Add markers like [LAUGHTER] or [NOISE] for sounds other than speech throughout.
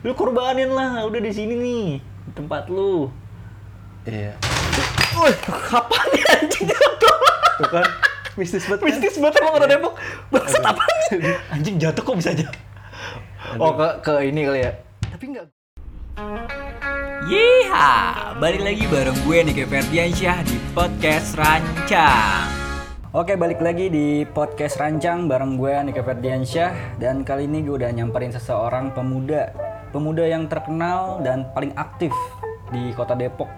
Lu korbanin lah, udah di sini nih. Di tempat lu. Iya. Wih, kapan ya anjing jatuh? Tuh kan mistis banget. kan? Mistis banget emang kota Depok. Bangsat apa nih? [LAUGHS] Anjing jatuh kok bisa jatuh? Oh, ke, ke ini kali ya. Tapi enggak. Yeha, balik lagi bareng gue Nike Ferdiansyah di podcast Rancang. Oke, balik lagi di podcast Rancang bareng gue Nika Ferdiansyah dan kali ini gue udah nyamperin seseorang pemuda, pemuda yang terkenal dan paling aktif di kota Depok.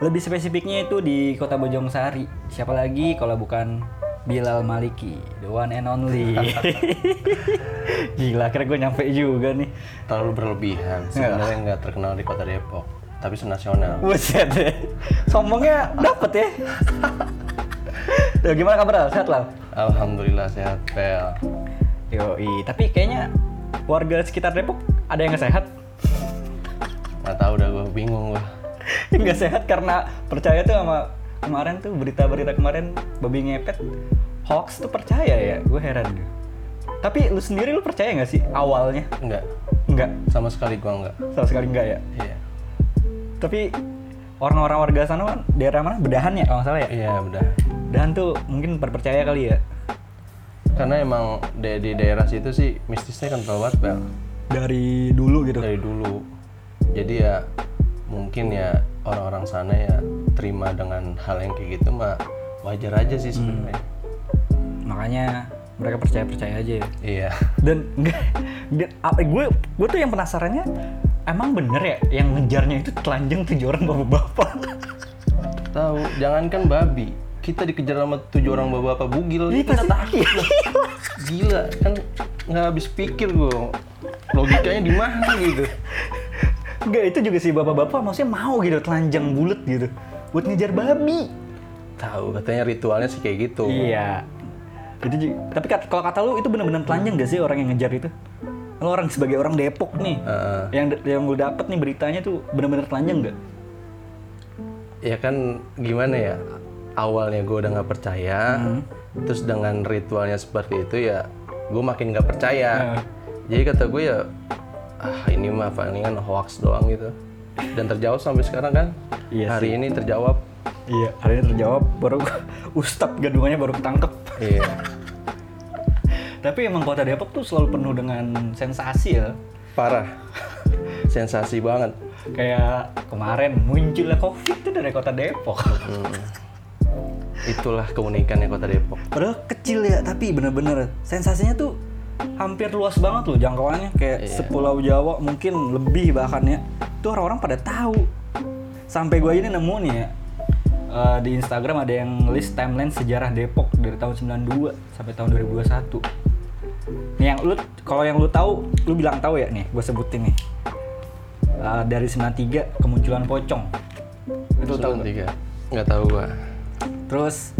Lebih spesifiknya itu di kota Bojongsari. Siapa lagi kalau bukan Bilal Maliki, the one and only. [LAUGHS] Gila, akhirnya gue nyampe juga nih. Terlalu berlebihan. Sebenarnya nggak terkenal di kota Depok, tapi senasional. Buset deh. Sombongnya dapet ya. [LAUGHS] Tuh, gimana kabar Al? Sehat lah? Alhamdulillah sehat, Pel. Yoi, tapi kayaknya warga sekitar Depok ada yang nggak sehat? Nggak tahu udah gue bingung gue. [LAUGHS] Nggak sehat karena percaya tuh sama kemarin tuh berita-berita kemarin babi ngepet hoax tuh percaya ya? Gue heran deh. Tapi lu sendiri lu percaya nggak sih awalnya? Nggak, Enggak, sama sekali gue nggak. sama sekali enggak ya. Iya. Tapi orang-orang warga sana kan daerah mana? Bedahan ya kalau nggak salah ya? Iya udah. Bedahan tuh mungkin perpercaya kali ya. Karena emang di, di daerah situ sih mistisnya kental banget, Pel. Dari dulu gitu. Dari dulu. Jadi ya mungkin ya orang-orang sana ya terima dengan hal yang kayak gitu mah wajar aja sih sebenarnya. Makanya mereka percaya-percaya aja ya. Iya. dan enggak dan apa gue gue tuh yang penasarannya emang bener ya yang ngejarnya itu telanjang tujuh orang bapak-bapak Tahu, jangankan babi, kita dikejar sama tujuh orang bapak-bapak bugil, Iya, kita takut lah. Gila, kan nggak habis pikir gue. Logikanya di mana gitu? enggak itu juga sih bapak-bapak maksudnya mau gitu telanjang bulat gitu buat ngejar babi Tahu, katanya ritualnya sih kayak gitu. iya itu tapi kalau kata lu itu bener-bener telanjang gak sih orang yang ngejar itu lu orang sebagai orang Depok nih Heeh. yang yang gue dapet nih beritanya tuh bener-bener telanjang gak? ya kan gimana ya? Awalnya gue udah nggak percaya, terus dengan ritualnya seperti itu ya, gue makin nggak percaya. Jadi kata gue ya, ah ini mah palingan hoax doang gitu. Dan terjawab sampai sekarang kan? Iya Hari ini terjawab. iya hari ini terjawab baru [LAUGHS] Ustadz gadungannya baru ketangkep Iya. [LAUGHS] Tapi emang kota Depok tuh selalu penuh dengan sensasi ya. Parah. Sensasi banget. Kayak kemarin munculnya COVID tuh dari kota Depok. Itulah keunikannya kota Depok. Padahal kecil ya, tapi bener-bener sensasinya tuh hampir luas banget loh jangkauannya. Kayak Iya. sepulau Jawa mungkin lebih bahkan ya. Tuh orang-orang pada tahu. Sampai gue ini nemu nih ya. eh, di Instagram ada yang list timeline sejarah Depok dari tahun 92 sampai tahun 2021. Nih yang lu kalau yang lu tahu, lu bilang tahu ya nih, gue sebutin nih. Eh, dari 93 kemunculan pocong. Itu tahu nggak? tiga. Nggak tahu gua. Terus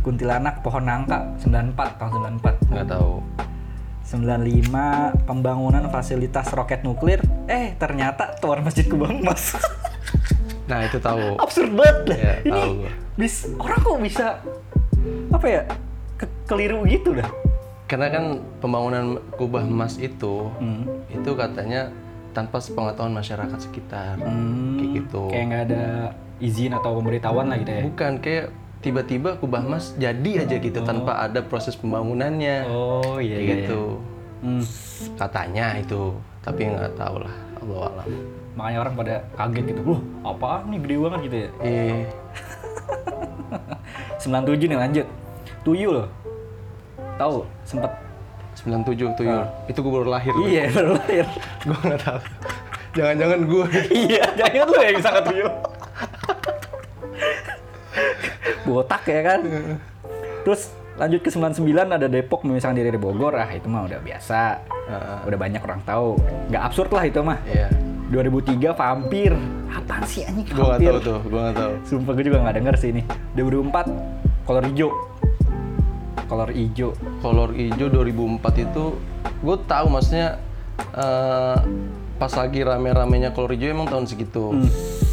kuntilanak pohon nangka 94 tahun 94. Nggak tahu. 95 pembangunan fasilitas roket nuklir. Eh ternyata Tower Masjid Kubang Mas. [LAUGHS] Nah itu tahu. Absurd banget lah. Iya, Ini tahu bis orang kok bisa apa ya? ke- keliru gitu dah. Karena kan pembangunan kubah emas itu, Hmm. itu katanya tanpa sepengetahuan masyarakat sekitar. Hmm, Kayak gitu. Kayak nggak ada izin atau pemberitahuan lah gitu ya. Bukan kayak tiba-tiba kubah emas jadi aja gitu tanpa ada proses pembangunannya. Oh iya Kayak iya. gitu. iya. Hmm. Katanya itu, tapi nggak tahu lah. Allah alam. Makanya orang pada kaget gitu. Wah, apaan nih gede banget gitu ya. [LAUGHS] Eh, 97 nih lanjut. Tuyul. Tahu sempet 97 tuyul. Itu gue baru lahir. Iya, baru lahir. [LAUGHS] gue nggak tahu. Jangan-jangan gue. [LAUGHS] iya, jangan lu yang sangat tuyul. Botak ya kan. Terus lanjut ke 99 ada Depok memisahkan diri dari Bogor. Ah, itu mah udah biasa. Heeh. Udah banyak orang tahu. Nggak absurd lah itu mah. Iya. 2003 vampir. Apaan sih anjing vampir? tahu tuh. Gue nggak tahu. Sumpah gue juga nggak denger sih ini. 2004 kolor hijau. Kolor hijau. Kolor hijau 2004 itu gue tahu maksudnya eh, pas lagi rame-ramenya kolor hijau emang tahun segitu.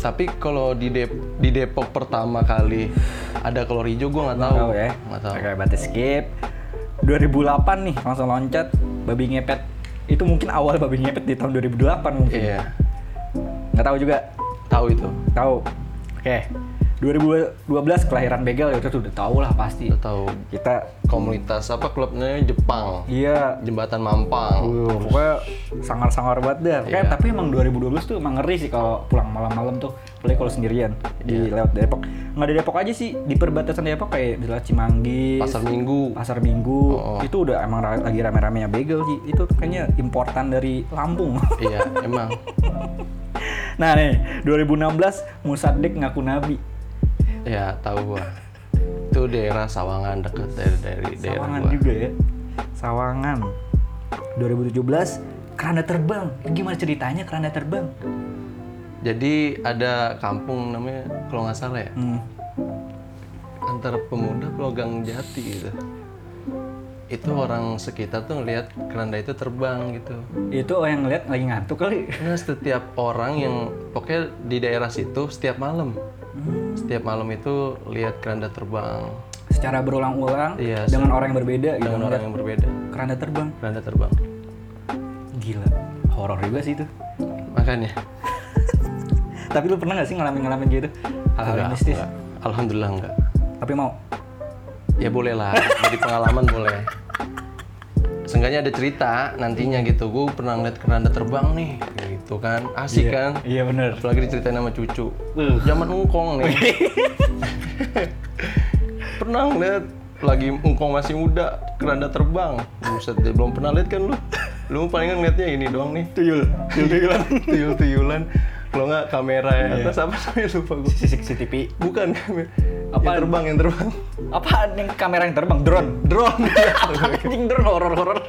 Tapi kalau di Dep- di Depok pertama kali ada kolor hijau gue nggak tahu. Tahu ya? Nggak tahu. Oke, berarti skip. 2008 nih langsung loncat babi ngepet itu mungkin awal babi ngepet di tahun 2008 mungkin. Iya. Nggak tahu juga. Tahu itu. Tahu. Oke. 2012 kelahiran Begal ya udah tahu lah pasti. Udah tahu Kita komunitas apa klubnya Jepang. iya Jembatan Mampang. Uh, pokoknya sangar-sangar banget dah. Kayak Iya. tapi emang 2012 tuh emang ngeri sih kalau pulang malam-malam tuh. Apalagi kalau sendirian di Iya. lewat Depok. Nggak di Depok aja sih, di perbatasan Depok kayak di Lewat Cimanggis, Pasar Minggu. Pasar Minggu. Oh, oh. Itu udah emang ra- lagi rame-ramenya bagel sih. Itu tuh kayaknya importan dari Lampung. [LAUGHS] iya, emang. nah nih, 2016 Musadek ngaku nabi. Ya, tahu gua. Itu daerah Sawangan dekat dari dari daerah Sawangan gua. juga ya. Sawangan. 2017 keranda terbang. Gimana ceritanya keranda terbang? Jadi ada kampung namanya kalau nggak salah ya, Hmm. antara pemuda Pulau Gang Jati gitu. Itu orang sekitar tuh ngelihat keranda itu terbang gitu. Itu yang ngeliat lagi ngantuk kali. Nah, setiap orang yang pokoknya di daerah situ setiap malam, setiap malam itu lihat keranda terbang Secara berulang-ulang Iya, dengan orang yang berbeda gitu. dengan orang ngeliat yang berbeda. keranda terbang. Keranda terbang. Gila. Horor juga sih itu. Makanya. [LAUGHS] Tapi lu pernah gak sih ngalamin-ngalamin gitu? Hal-hal mistis. enggak. Alhamdulillah enggak. Tapi mau. Ya boleh lah, jadi pengalaman boleh. Seenggaknya ada cerita nantinya gitu. Gue pernah ngeliat keranda terbang nih, gitu kan. Asik kan. Iya bener. Apalagi diceritain sama cucu. Uh. Zaman ungkong nih. [LAUGHS] pernah ngeliat lagi ungkong masih muda, keranda terbang. Buset deh, belum pernah lihat kan lu? Lu palingan ngeliatnya ini doang nih. Tuyul. Tuyul-tuyulan. [LAUGHS] Tuyul-tuyulan. Kalau nggak kamera ya. Atas apa namanya lupa gue. CCTV. Bukan [LAUGHS] kamera. Apaan? Yang terbang, yang terbang. Apaan yang kamera yang terbang? Drone. Drone. [LAUGHS] Anjing drone horor-horor.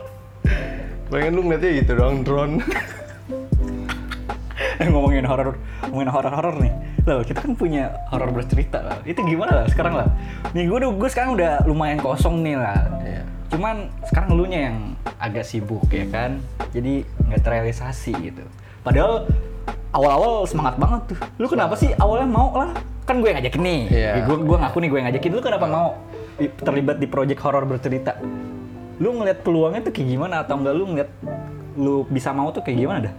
Palingan lu ngeliatnya gitu doang, drone. [LAUGHS] Eh, ngomongin horor, ngomongin horor-horor nih. Loh, kita kan punya horor bercerita lah. Itu gimana lah sekarang lah? Nih gue gue sekarang udah lumayan kosong nih lah. Iya. Cuman sekarang lu nya yang agak sibuk ya kan. Jadi nggak terrealisasi gitu. Padahal awal-awal semangat banget tuh. Lu kenapa sih awalnya mau lah? Kan gue yang ngajakin nih. Iya. Gue gue ngaku nih gue yang ngajakin. Lu kenapa mau terlibat di project horor bercerita? Lu ngeliat peluangnya tuh kayak gimana atau enggak lu ngeliat lu bisa mau tuh kayak gimana dah?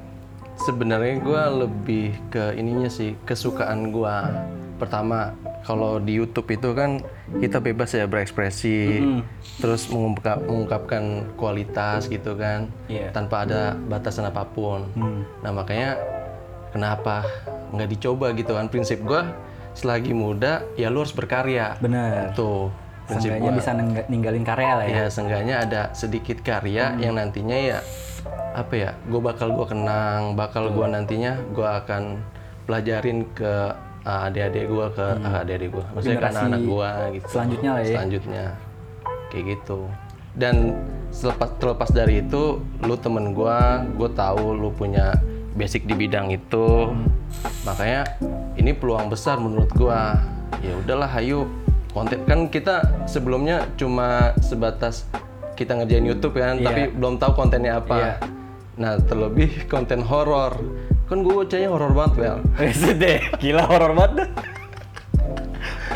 Sebenarnya gue lebih ke ininya sih kesukaan gue. Pertama, kalau di YouTube itu kan kita bebas ya berekspresi, Mm-mm. terus mengungkap- mengungkapkan kualitas gitu kan, Iya. tanpa ada batasan apa pun. Hmm. Nah makanya kenapa nggak dicoba gitu kan? Prinsip gue selagi muda ya lu harus berkarya. Bener. Tuh prinsip gue. bisa ninggalin karya lah ya. Ya seenggaknya ada sedikit karya yang nantinya ya apa ya, gue bakal gue kenang, bakal gue nantinya gue akan pelajarin ke uh, adik-adik gue, ke uh, adik-adik gue, maksudnya ke Generasi anak-anak gue gitu. selanjutnya lah ya. Selanjutnya kayak gitu. Dan selepas terlepas dari itu, lu temen gue, gue tahu lu punya basic di bidang itu, makanya ini peluang besar menurut gue. Ya udahlah, ayo konten kan kita sebelumnya cuma sebatas kita ngerjain YouTube kan, Iya. tapi belum tahu kontennya apa. Iya. Nah terlebih [LAUGHS] konten horor, kan gue bacanya horor banget well. [LAUGHS] Deh, gila horor banget.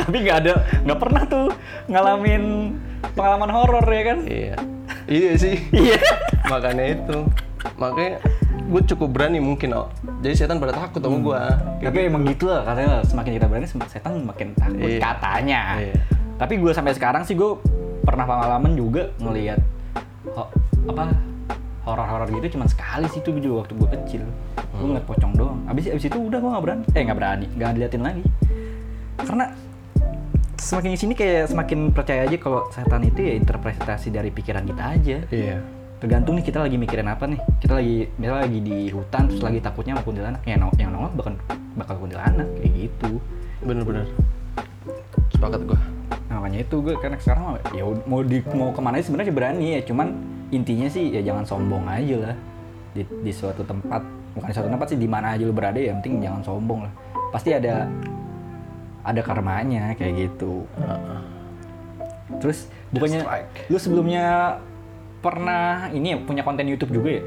Tapi nggak ada, nggak pernah tuh ngalamin pengalaman horor ya kan? Iya, iya sih. Iya. makanya itu makanya gue cukup berani mungkin oh jadi setan pada takut sama gue Tapi emang gitu lah katanya semakin kita berani sem- setan makin takut Iya. katanya. Iya. Tapi gue sampai sekarang sih gue pernah pengalaman juga ngelihat ho- apa horor-horor gitu cuman sekali sih itu juga waktu gue kecil. Gue ngeliat pocong doang. Abis abis itu udah gue nggak berani. Eh nggak berani, nggak diliatin lagi. Karena semakin di sini kayak semakin percaya aja kalau setan itu ya interpretasi dari pikiran kita aja. iya tergantung nih kita lagi mikirin apa nih? Kita lagi misalnya lagi di hutan terus lagi takutnya sama kuntilanak. Ya no- yang nongol bakal bakal kuntilanak kayak gitu. Bener-bener. Sepakat gue nah, makanya itu gue karena sekarang mah, ya mau di mau ke mana sih sebenarnya berani ya. Cuman intinya sih ya jangan sombong aja lah. Di, di suatu tempat bukan di suatu tempat sih di mana aja lu berada ya yang penting jangan sombong lah. Pasti ada ada karmanya kayak gitu. Terus bukannya lu sebelumnya pernah ini ya punya konten YouTube juga ya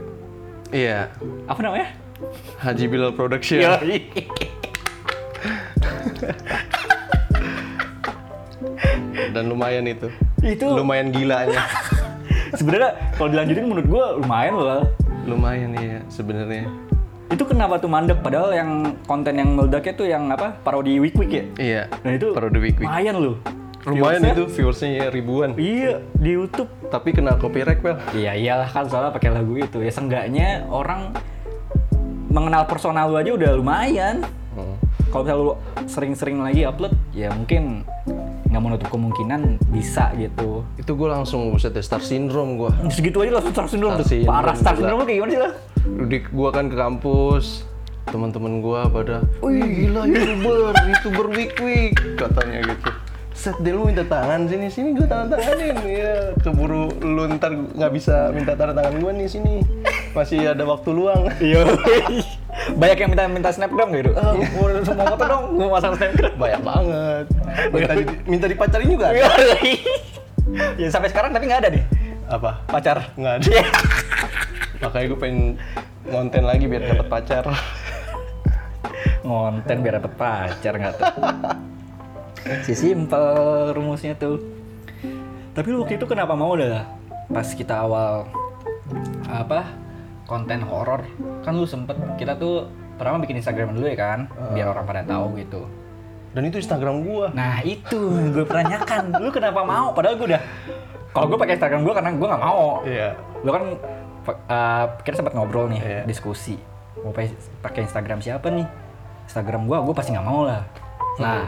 iya apa namanya Haji Bilal Production Yoi. dan lumayan itu itu lumayan gilanya [LAUGHS] sebenarnya kalau dilanjutin menurut gua lumayan loh lumayan ya sebenarnya Itu kenapa tuh mandek? Padahal yang konten yang meledaknya tuh yang apa? Parodi week week ya. iya Nah itu parodi week week lumayan loh. Lumayan itu viewersnya ya ribuan Iya di YouTube. tapi kena copyright pel Iya iyalah kan soalnya pakai lagu itu ya seenggaknya orang mengenal personal lu aja udah lumayan. Hmm. Kalau misalnya lu sering-sering lagi upload ya mungkin nggak menutup kemungkinan bisa gitu. itu gue langsung buset deh star syndrome gue Segitu aja langsung star syndrome Star syndrome, Parah star gila. syndrome kayak gimana sih lah? di gua kan ke kampus teman-teman gua pada wih gila youtuber youtuber week week katanya gitu set deh lu minta tangan sini sini gua tangan tanganin [LAUGHS] ya keburu lu ntar nggak bisa minta tanda tangan gua nih sini masih ada waktu luang Iya. Banyak yang minta minta snapgram gitu. [LAUGHS] Mau mau foto dong, mau masang snapgram. banyak banget minta, di- minta dipacarin juga ada. ya sampai sekarang tapi nggak ada nih apa pacar. nggak ada makanya gue pengen ngonten lagi biar dapat pacar Ngonten biar dapet pacar nggak tuh. Si simple rumusnya tuh. Tapi lu waktu itu kenapa mau dah pas kita awal apa konten horor kan lu sempet kita tuh pertama bikin Instagram dulu ya kan biar orang pada tahu gitu. dan itu Instagram gua Nah itu gue peranyakan, [LAUGHS] lu kenapa mau? Padahal gue udah, kalau gue pakai Instagram gue karena gue nggak mau. iya Lu kan uh, kita sempat ngobrol nih, Iya. diskusi. Mau pakai pakai Instagram siapa nih? Instagram gue, gue pasti nggak mau lah. Nah,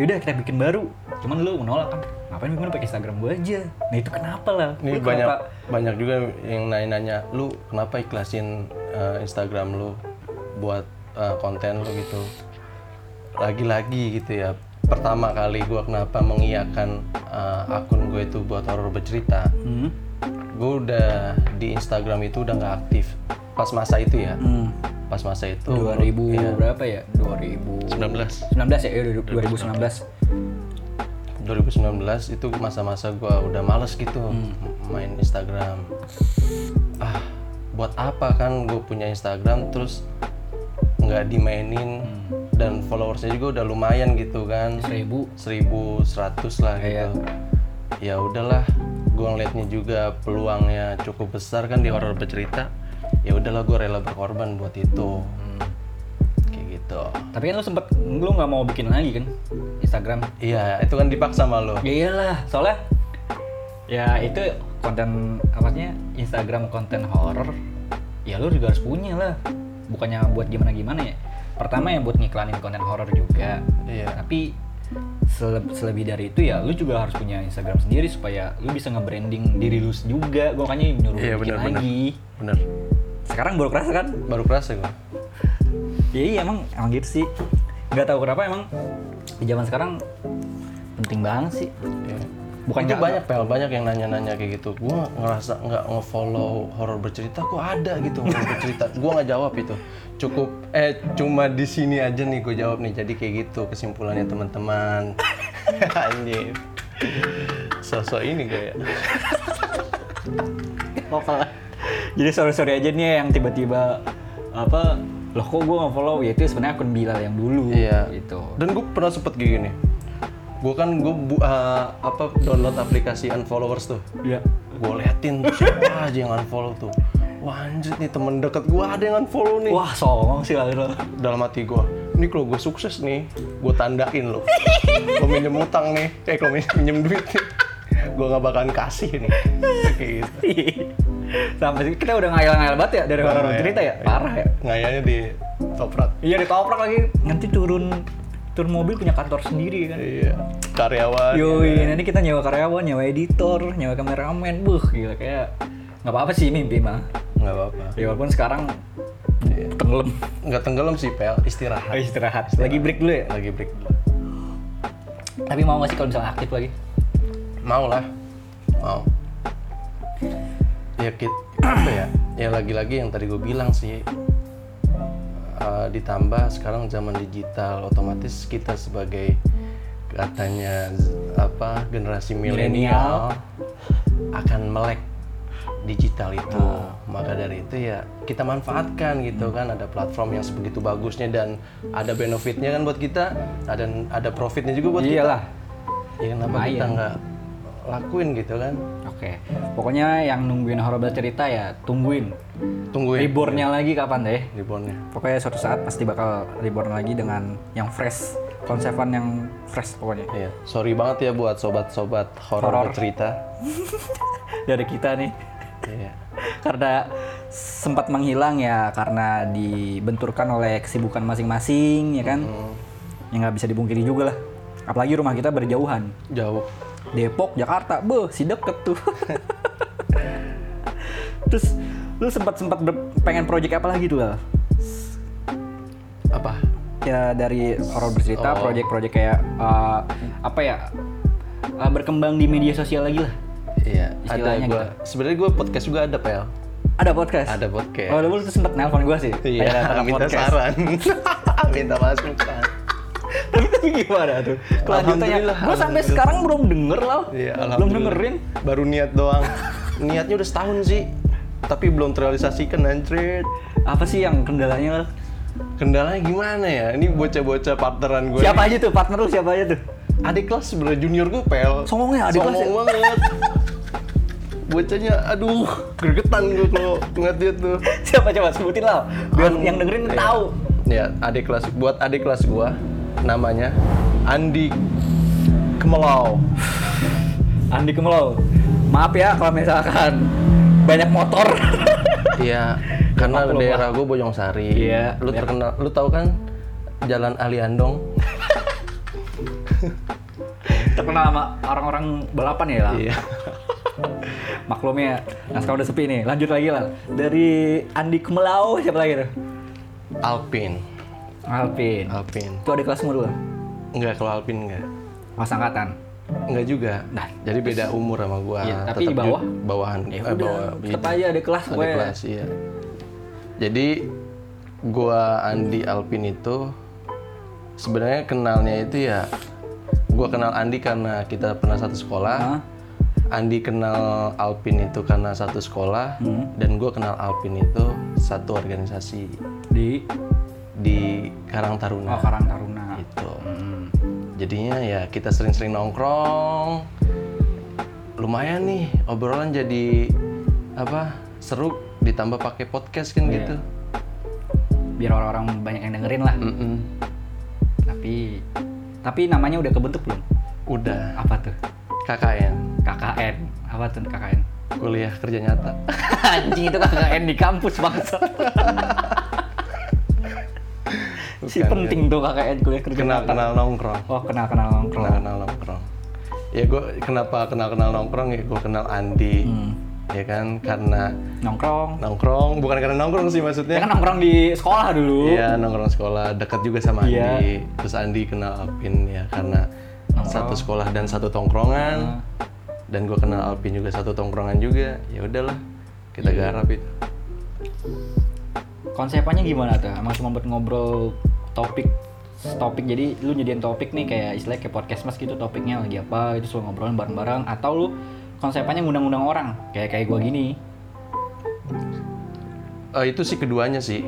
yaudah kita bikin baru. Cuman lu menolak kan? Ngapain bikin pakai Instagram gue aja? Nah itu kenapa lah? Ini Lu banyak kenapa- banyak juga yang nanya-nanya, lu kenapa ikhlasin uh, Instagram lu buat uh, konten lu gitu. Lagi-lagi gitu ya. Pertama kali gua kenapa mengiyakan uh, akun gue itu buat horor bercerita. Hmm. Gue udah di Instagram itu udah nggak aktif. Pas masa itu ya. Hmm. Pas masa itu 2000 Iya, berapa ya? 2019 19. ya? Iya 2019. 2019 itu masa-masa gua udah males gitu main Instagram. Ah, buat apa kan gue punya Instagram terus nggak dimainin dan followersnya juga udah lumayan gitu kan, 1000 1100 lah Iya. gitu. Ya udahlah, gue ngeliatnya juga peluangnya cukup besar kan di horor bercerita. Ya udahlah gue rela berkorban buat itu. Kayak gitu. Tapi kan lu sempet, lu nggak mau bikin lagi kan Instagram? Iya, itu kan dipaksa sama lo. Ya iyalah, soalnya ya itu konten apanya Instagram konten horror ya lu juga harus punya lah bukannya buat gimana gimana ya pertama ya buat ngiklanin konten horror juga Iya. tapi sele- selebih dari itu ya lu juga harus punya Instagram sendiri supaya lu bisa nge-branding diri lu juga gua makanya nyuruh Iya, bikin benar-benar. lagi Bener. Sekarang baru kerasa kan? Baru kerasa gue. ya iya emang emang gitu sih. Nggak tahu kenapa emang di zaman sekarang penting banget sih. Iya. bukan itu banyak pel banyak yang nanya-nanya kayak gitu. Gue ngerasa nggak nge-follow horor bercerita kok ada gitu horor bercerita. Gue nggak jawab itu. Cukup eh cuma di sini aja nih gue jawab nih. Jadi kayak gitu kesimpulannya teman-teman. [LAUGHS] Anjir. Sosok ini kayak apa jadi sorry sorry aja nih yang tiba-tiba apa loh kok gue nggak follow ya itu sebenarnya akun Bilal yang dulu iya. gitu. Dan gue pernah sempet kayak gini. Gue kan gue apa download aplikasi unfollowers tuh. Ya gue liatin siapa [LAUGHS] aja yang unfollow tuh. Wah anjir nih temen deket gue ada yang unfollow nih. Wah songong sih lalu dalam hati gue ini kalau gue sukses nih gue tandain loh. [LAUGHS] Gue minjem utang nih. Eh kalau minjem, minjem duit nih gue nggak bakalan kasih nih kayak gitu. Sampai sini kita udah ngayal-ngayal banget ya dari horor Iya, cerita ya? iya. parah ya? Ngayanya di toprak. Iya ditoprak lagi. Nanti turun turun mobil punya kantor sendiri kan? Iya. Karyawan. Yoi, nanti kita nyewa karyawan, nyewa editor, nyewa kameramen, buh gila kayak nggak apa-apa sih mimpi mah. nggak apa-apa. Ya walaupun sekarang tenggelam, nggak tenggelam sih pel. Istirahat. Istirahat. Lagi break dulu ya. lagi break dulu. Tapi mau nggak sih kalau misalnya aktif lagi? Mau lah. Mau. Ya kit apa ya ya lagi-lagi yang tadi gue bilang sih eh, ditambah sekarang zaman digital otomatis kita sebagai katanya apa generasi milenial akan melek digital itu. Maka dari itu ya kita manfaatkan gitu kan ada platform yang sebegitu bagusnya dan ada benefitnya kan buat kita ada ada profitnya juga buat kita. Iyalah. ya kenapa kita Lumayan. nggak lakuin gitu kan Oke. Pokoknya yang nungguin horor cerita ya tungguin. tungguin Rebornnya lagi kapan deh? rebornnya Pokoknya suatu saat pasti bakal reborn lagi dengan yang fresh, konsepan yang fresh pokoknya. Iya, sorry banget ya buat sobat-sobat horor bercerita. [LAUGHS] Dari kita nih. Iya. karena sempat menghilang ya karena dibenturkan oleh kesibukan masing-masing ya kan. Ya nggak bisa dibungkiri juga lah. Apalagi rumah kita berjauhan. Jauh. Depok, Jakarta, beuh, si deket tuh. [LAUGHS] Terus lu sempat sempat pengen project apa lagi tuh? Apa? Ya dari horor bercerita, Oh. project-project kayak eh, apa ya? eh, berkembang di media sosial lagi lah. Iya, ada gua. Sebenarnya gue podcast juga ada, Pel. Ada podcast. Ada podcast. Oh, lu tuh sempet nelpon gue sih. Iya, minta podcast. saran. [LAUGHS] minta masukan. Tapi tapi gimana tuh? Kelanjutannya. Gue sampai sekarang belum denger lah. Iya, belum dengerin. Baru niat doang. Niatnya udah setahun sih. Tapi belum terrealisasikan anjir. Apa sih yang kendalanya? Kendalanya gimana ya? Ini bocah-bocah partneran gue. Siapa aja tuh partner lu siapa aja tuh? Adik kelas sebenarnya junior gue, Pel. Songongnya adik kelas ya? Songong banget. Bocahnya, aduh, gregetan gue kalau ngeliat dia tuh. [LAUGHS] siapa coba sebutin lah. Biar An- yang dengerin iya. tahu. Ya, adik kelas buat adik kelas gua namanya Andi Kemelau. Andi Kemelau. Maaf ya kalau misalkan banyak motor. [LAUGHS] Iya, karena Maklum daerah gua Bojong Sari. Iya, Lu biar- terkenal, lu tahu kan Jalan Aliandong? Terkenal sama orang-orang balapan ya lah. Iya. [LAUGHS] Maklumnya, nah sekarang udah sepi nih. Lanjut lagi lah. Dari Andi Kemelau siapa lagi tuh? Alpin. Alvin. Alpin. Itu adik kelasmu dulu. Enggak kalau Alpin enggak. Pas angkatan. Enggak juga. Nah, Jadi beda umur sama gua. Iya, tapi Tetap di bawah? bawahan. Ya Eh, bawah, tetap aja adik kelas Ada gue. kelas, iya. Jadi gua Andi Alpin itu sebenarnya kenalnya itu ya gua kenal Andi karena kita pernah satu sekolah. Hah? Andi kenal Alpin itu karena satu sekolah Hmm. dan gua kenal Alpin itu satu organisasi Di di Karang Oh, Taruna. Karang Taruna. Gitu. Hmm. Jadinya ya kita sering-sering nongkrong. Lumayan nih obrolan jadi apa seru ditambah pakai podcast kan Iya. gitu. Biar orang-orang banyak yang dengerin lah. Mm-mm. Tapi tapi namanya udah kebentuk belum? Udah Apa tuh? KKN KKN. Apa tuh KKN? kuliah kerja nyata. [LAUGHS] Anjing itu KKN di kampus bangsa. [LAUGHS] si penting tuh KKN kuliah kerja Kenal kenal nongkrong. Oh, kenal kenal nongkrong. Kenal kenal nongkrong. Ya gue kenapa kenal kenal nongkrong ya gue kenal Andi. Hmm. Ya kan karena Nongkrong. nongkrong bukan karena nongkrong sih Ya maksudnya. kan nongkrong di sekolah dulu. Iya nongkrong sekolah dekat juga sama Andi. Iya. Terus Andi kenal Alpin ya karena Nongkrong. satu sekolah dan satu tongkrongan. Ah. Dan gue kenal Alpin juga satu tongkrongan juga. Ya udahlah kita Iya. garap itu. Konsepannya gimana tuh? Emang cuma buat ngobrol topik topik jadi lu nyediain topik nih kayak istilahnya kayak podcast mas gitu topiknya lagi apa itu suruh ngobrolin bareng-bareng atau lu konsepannya ngundang-undang orang kayak kayak gua gini Eh, itu sih keduanya sih.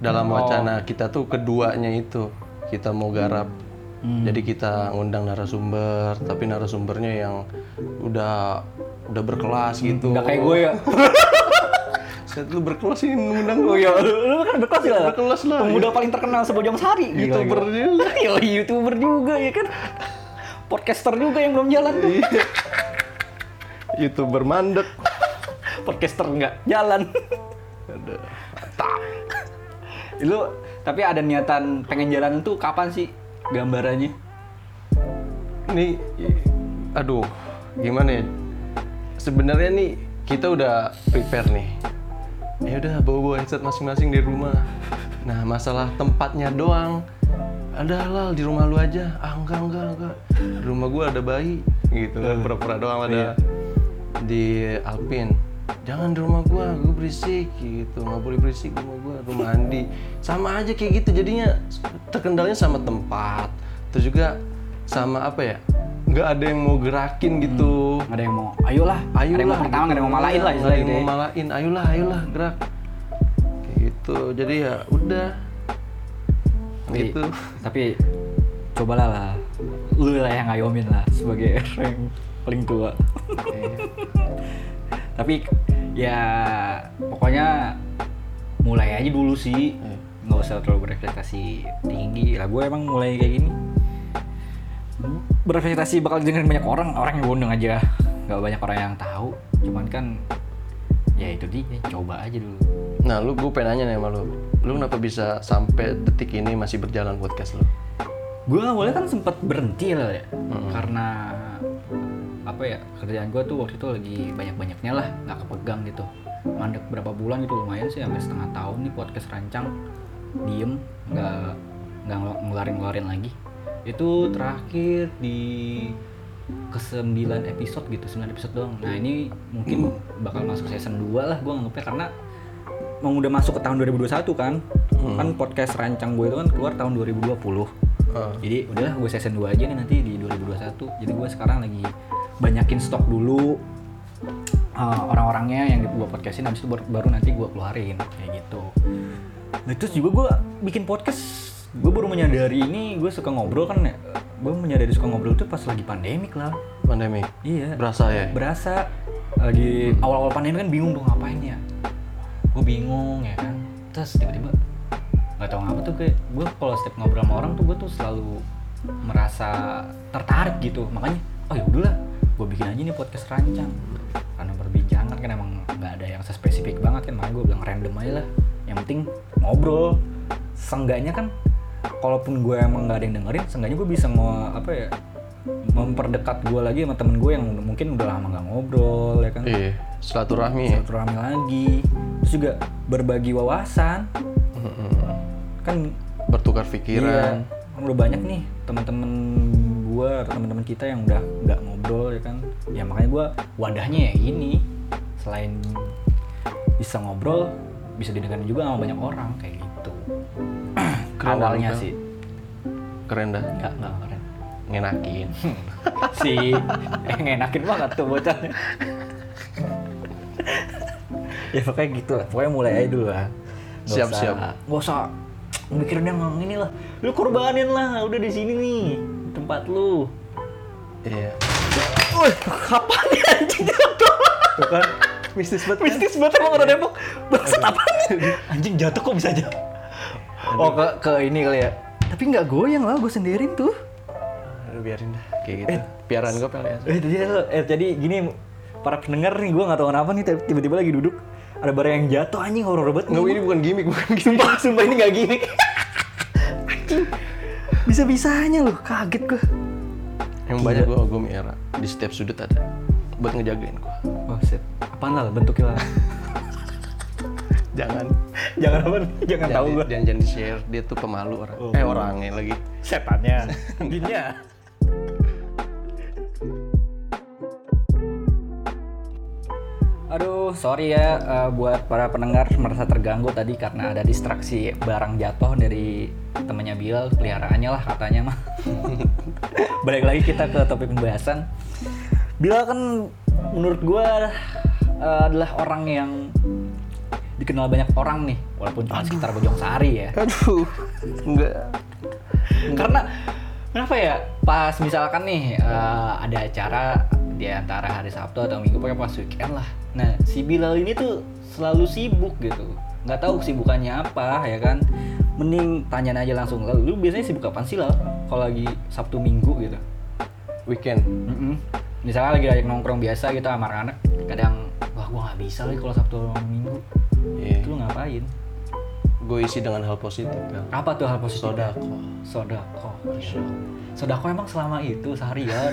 Dalam Oh. wacana kita tuh keduanya itu kita mau garap. Hmm. Jadi kita ngundang narasumber, tapi narasumbernya yang udah udah berkelas gitu. nggak kayak gue ya [LAUGHS] Set lu berkelas ini ngundang oh iya lu, lu kan berkelas ya Berkelas lah, pemuda paling terkenal sebojong sari Gila, YouTuber juga. [LAUGHS] Yo, youtuber juga ya kan podcaster juga yang belum jalan tuh Iya. YouTuber mandek. podcaster nggak jalan Aduh. lu tapi ada niatan pengen jalan tuh kapan sih gambarannya Nih, aduh, gimana ya? Sebenarnya nih kita udah prepare nih. Ya udah bawa-bawa headset masing-masing di rumah. Nah masalah tempatnya doang. Ada halal di rumah lu aja. Ah enggak enggak enggak. Di rumah gua ada bayi gitu. Pura-pura doang ada di Alpin. Jangan di rumah gua, gua berisik gitu. Nggak boleh berisik di rumah gua, rumah Andi. Sama aja kayak gitu. Jadinya terkendalanya sama tempat. Terus juga sama apa ya? Nggak ada yang mau gerakin gitu. ada yang mau ayolah Ayo ada yang mau pertama nggak ada yang mau malain lah Ada istilahnya yang gitu mau ya. malain. Ayolah, ayolah gerak. Kayak gitu. Jadi ya udah. Tapi- Gitu. tapi cobalah lah lu lah yang ngayomin lah sebagai [LAUGHS] orang yang paling tua. [LAUGHS] Tapi ya pokoknya mulai aja dulu sih. Iya. Nggak usah terlalu berekspektasi tinggi. Lah gue emang mulai kayak gini. Berekspektasi bakal dengerin banyak orang, orang yang undang aja. Gak banyak orang yang tahu. Cuman kan ya itu dia, coba aja dulu. Nah, lu gue pengen nanya nih sama lu. Lu kenapa bisa sampai detik ini masih berjalan podcast lu? gue awalnya kan sempat berhenti lah ya karena apa ya kerjaan gue tuh waktu itu lagi banyak banyaknya lah nggak kepegang gitu mandek berapa bulan gitu lumayan sih sampai setengah tahun nih podcast rancang diem nggak nggak ngelu- ngeluarin ngeluarin lagi itu terakhir di ke 9 episode gitu 9 episode doang. Nah ini mungkin bakal masuk season 2 lah gue nganggepnya karena mau udah masuk ke tahun 2021 kan. Kan podcast rancang gue itu kan keluar tahun 2020 Ah. jadi udahlah gue season 2 aja nih nanti di 2021 jadi gue sekarang lagi banyakin stok dulu uh, orang-orangnya yang gue podcastin habis itu baru, baru nanti gue keluarin kayak gitu. Nah terus juga gue bikin podcast gue baru menyadari ini gue suka ngobrol kan ya. Gue menyadari suka ngobrol tuh pas lagi pandemik lah. Pandemi. iya. Berasa ya? berasa. Lagi awal-awal pandemi kan bingung dong ngapain ya. Gue bingung ya kan. Terus tiba-tiba nggak tahu ngapa tuh kayak gue kalau setiap ngobrol sama orang tuh gue tuh selalu merasa tertarik gitu. Makanya oh ya udahlah gue bikin aja nih podcast rancang. Karena perbincangan kan emang nggak ada yang spesifik banget kan. Makanya gue bilang random aja lah. Yang penting ngobrol. Seenggaknya kan kalaupun gue emang nggak ada yang dengerin seenggaknya gue bisa ngo apa ya memperdekat gue lagi sama temen gue yang mungkin udah lama nggak ngobrol ya kan? Iya, silaturahmi. Silaturahmi lagi. Terus juga berbagi wawasan. Kan Bertukar iya, pikiran. kan udah banyak nih teman-teman gue atau teman-teman kita yang udah nggak ngobrol ya kan? Ya makanya gue wadahnya ya gini selain bisa ngobrol bisa didengarkan juga sama banyak orang kayak gitu [CLEARS THROAT] awalnya banget, sih Keren dah. nggak nggak keren Ngenakin. [LAUGHS] si eh ngenakin banget tuh bocahnya [LAUGHS] ya pokoknya gitu lah pokoknya mulai aja dulu lah Nggak Siap, usah- siap. nggak usah mikirin yang ini lah lu korbanin lah udah di sini nih tempat lu Iya. Wih, kapan ya anjing jatuh? Tuh kan mistis banget. Mistis banget emang orang Depok. Bangsat apa nih? [LAUGHS] Anjing jatuh kok bisa jatuh? Oh ke, ke ini kali ya. Tapi nggak goyang lah, gue sendiriin tuh. Aduh, biarin dah kayak gitu. Piaraan gue pel ya. Eh, jadi, eh, jadi gini para pendengar nih, gue nggak tahu kenapa nih tiba-tiba lagi duduk ada barang yang jatuh anjing horor banget. Nggak, ini bukan gimmick, bukan gimmick. Sumpah, sumpah ini nggak gini. [LAUGHS] anjing. Bisa-bisanya loh, kaget gue. Yang banyak gue gue miara di setiap sudut ada buat ngejagain gue. Oh, shit. Apaan lah bentuknya lah? Jangan. Jangan apa nih? Jangan tahu gue. Jangan jangan di share. Dia tuh pemalu orang. Oh. Eh orangnya lagi. Setannya. [LAUGHS] Jinnya. Aduh, sorry ya eh, buat para pendengar merasa terganggu tadi karena ada distraksi barang jatuh dari temannya Bilal, peliharaannya lah katanya mah. [LAUGHS] Balik lagi kita ke topik pembahasan. Bilal kan menurut gua eh, adalah orang yang dikenal banyak orang nih, walaupun cuma sekitar Bojong Sari ya Aduh. Enggak. karena kenapa ya pas misalkan nih eh, ada acara di antara hari Sabtu atau Minggu pokoknya pas weekend lah nah si Bilal ini tuh selalu sibuk gitu nggak tahu kesibukannya apa ya kan mending tanya aja langsung lalu lu biasanya sibuk kapan sih lah kalau lagi Sabtu Minggu gitu Weekend. Mm-mm. Misalnya lagi ajak nongkrong biasa gitu sama anak kadang wah gua nggak bisa lagi kalau Sabtu sama Minggu Iya. itu lu ngapain Gue isi dengan hal positif. Pel. apa tuh hal positif Sodako. Sodako. Sodako emang selama itu seharian.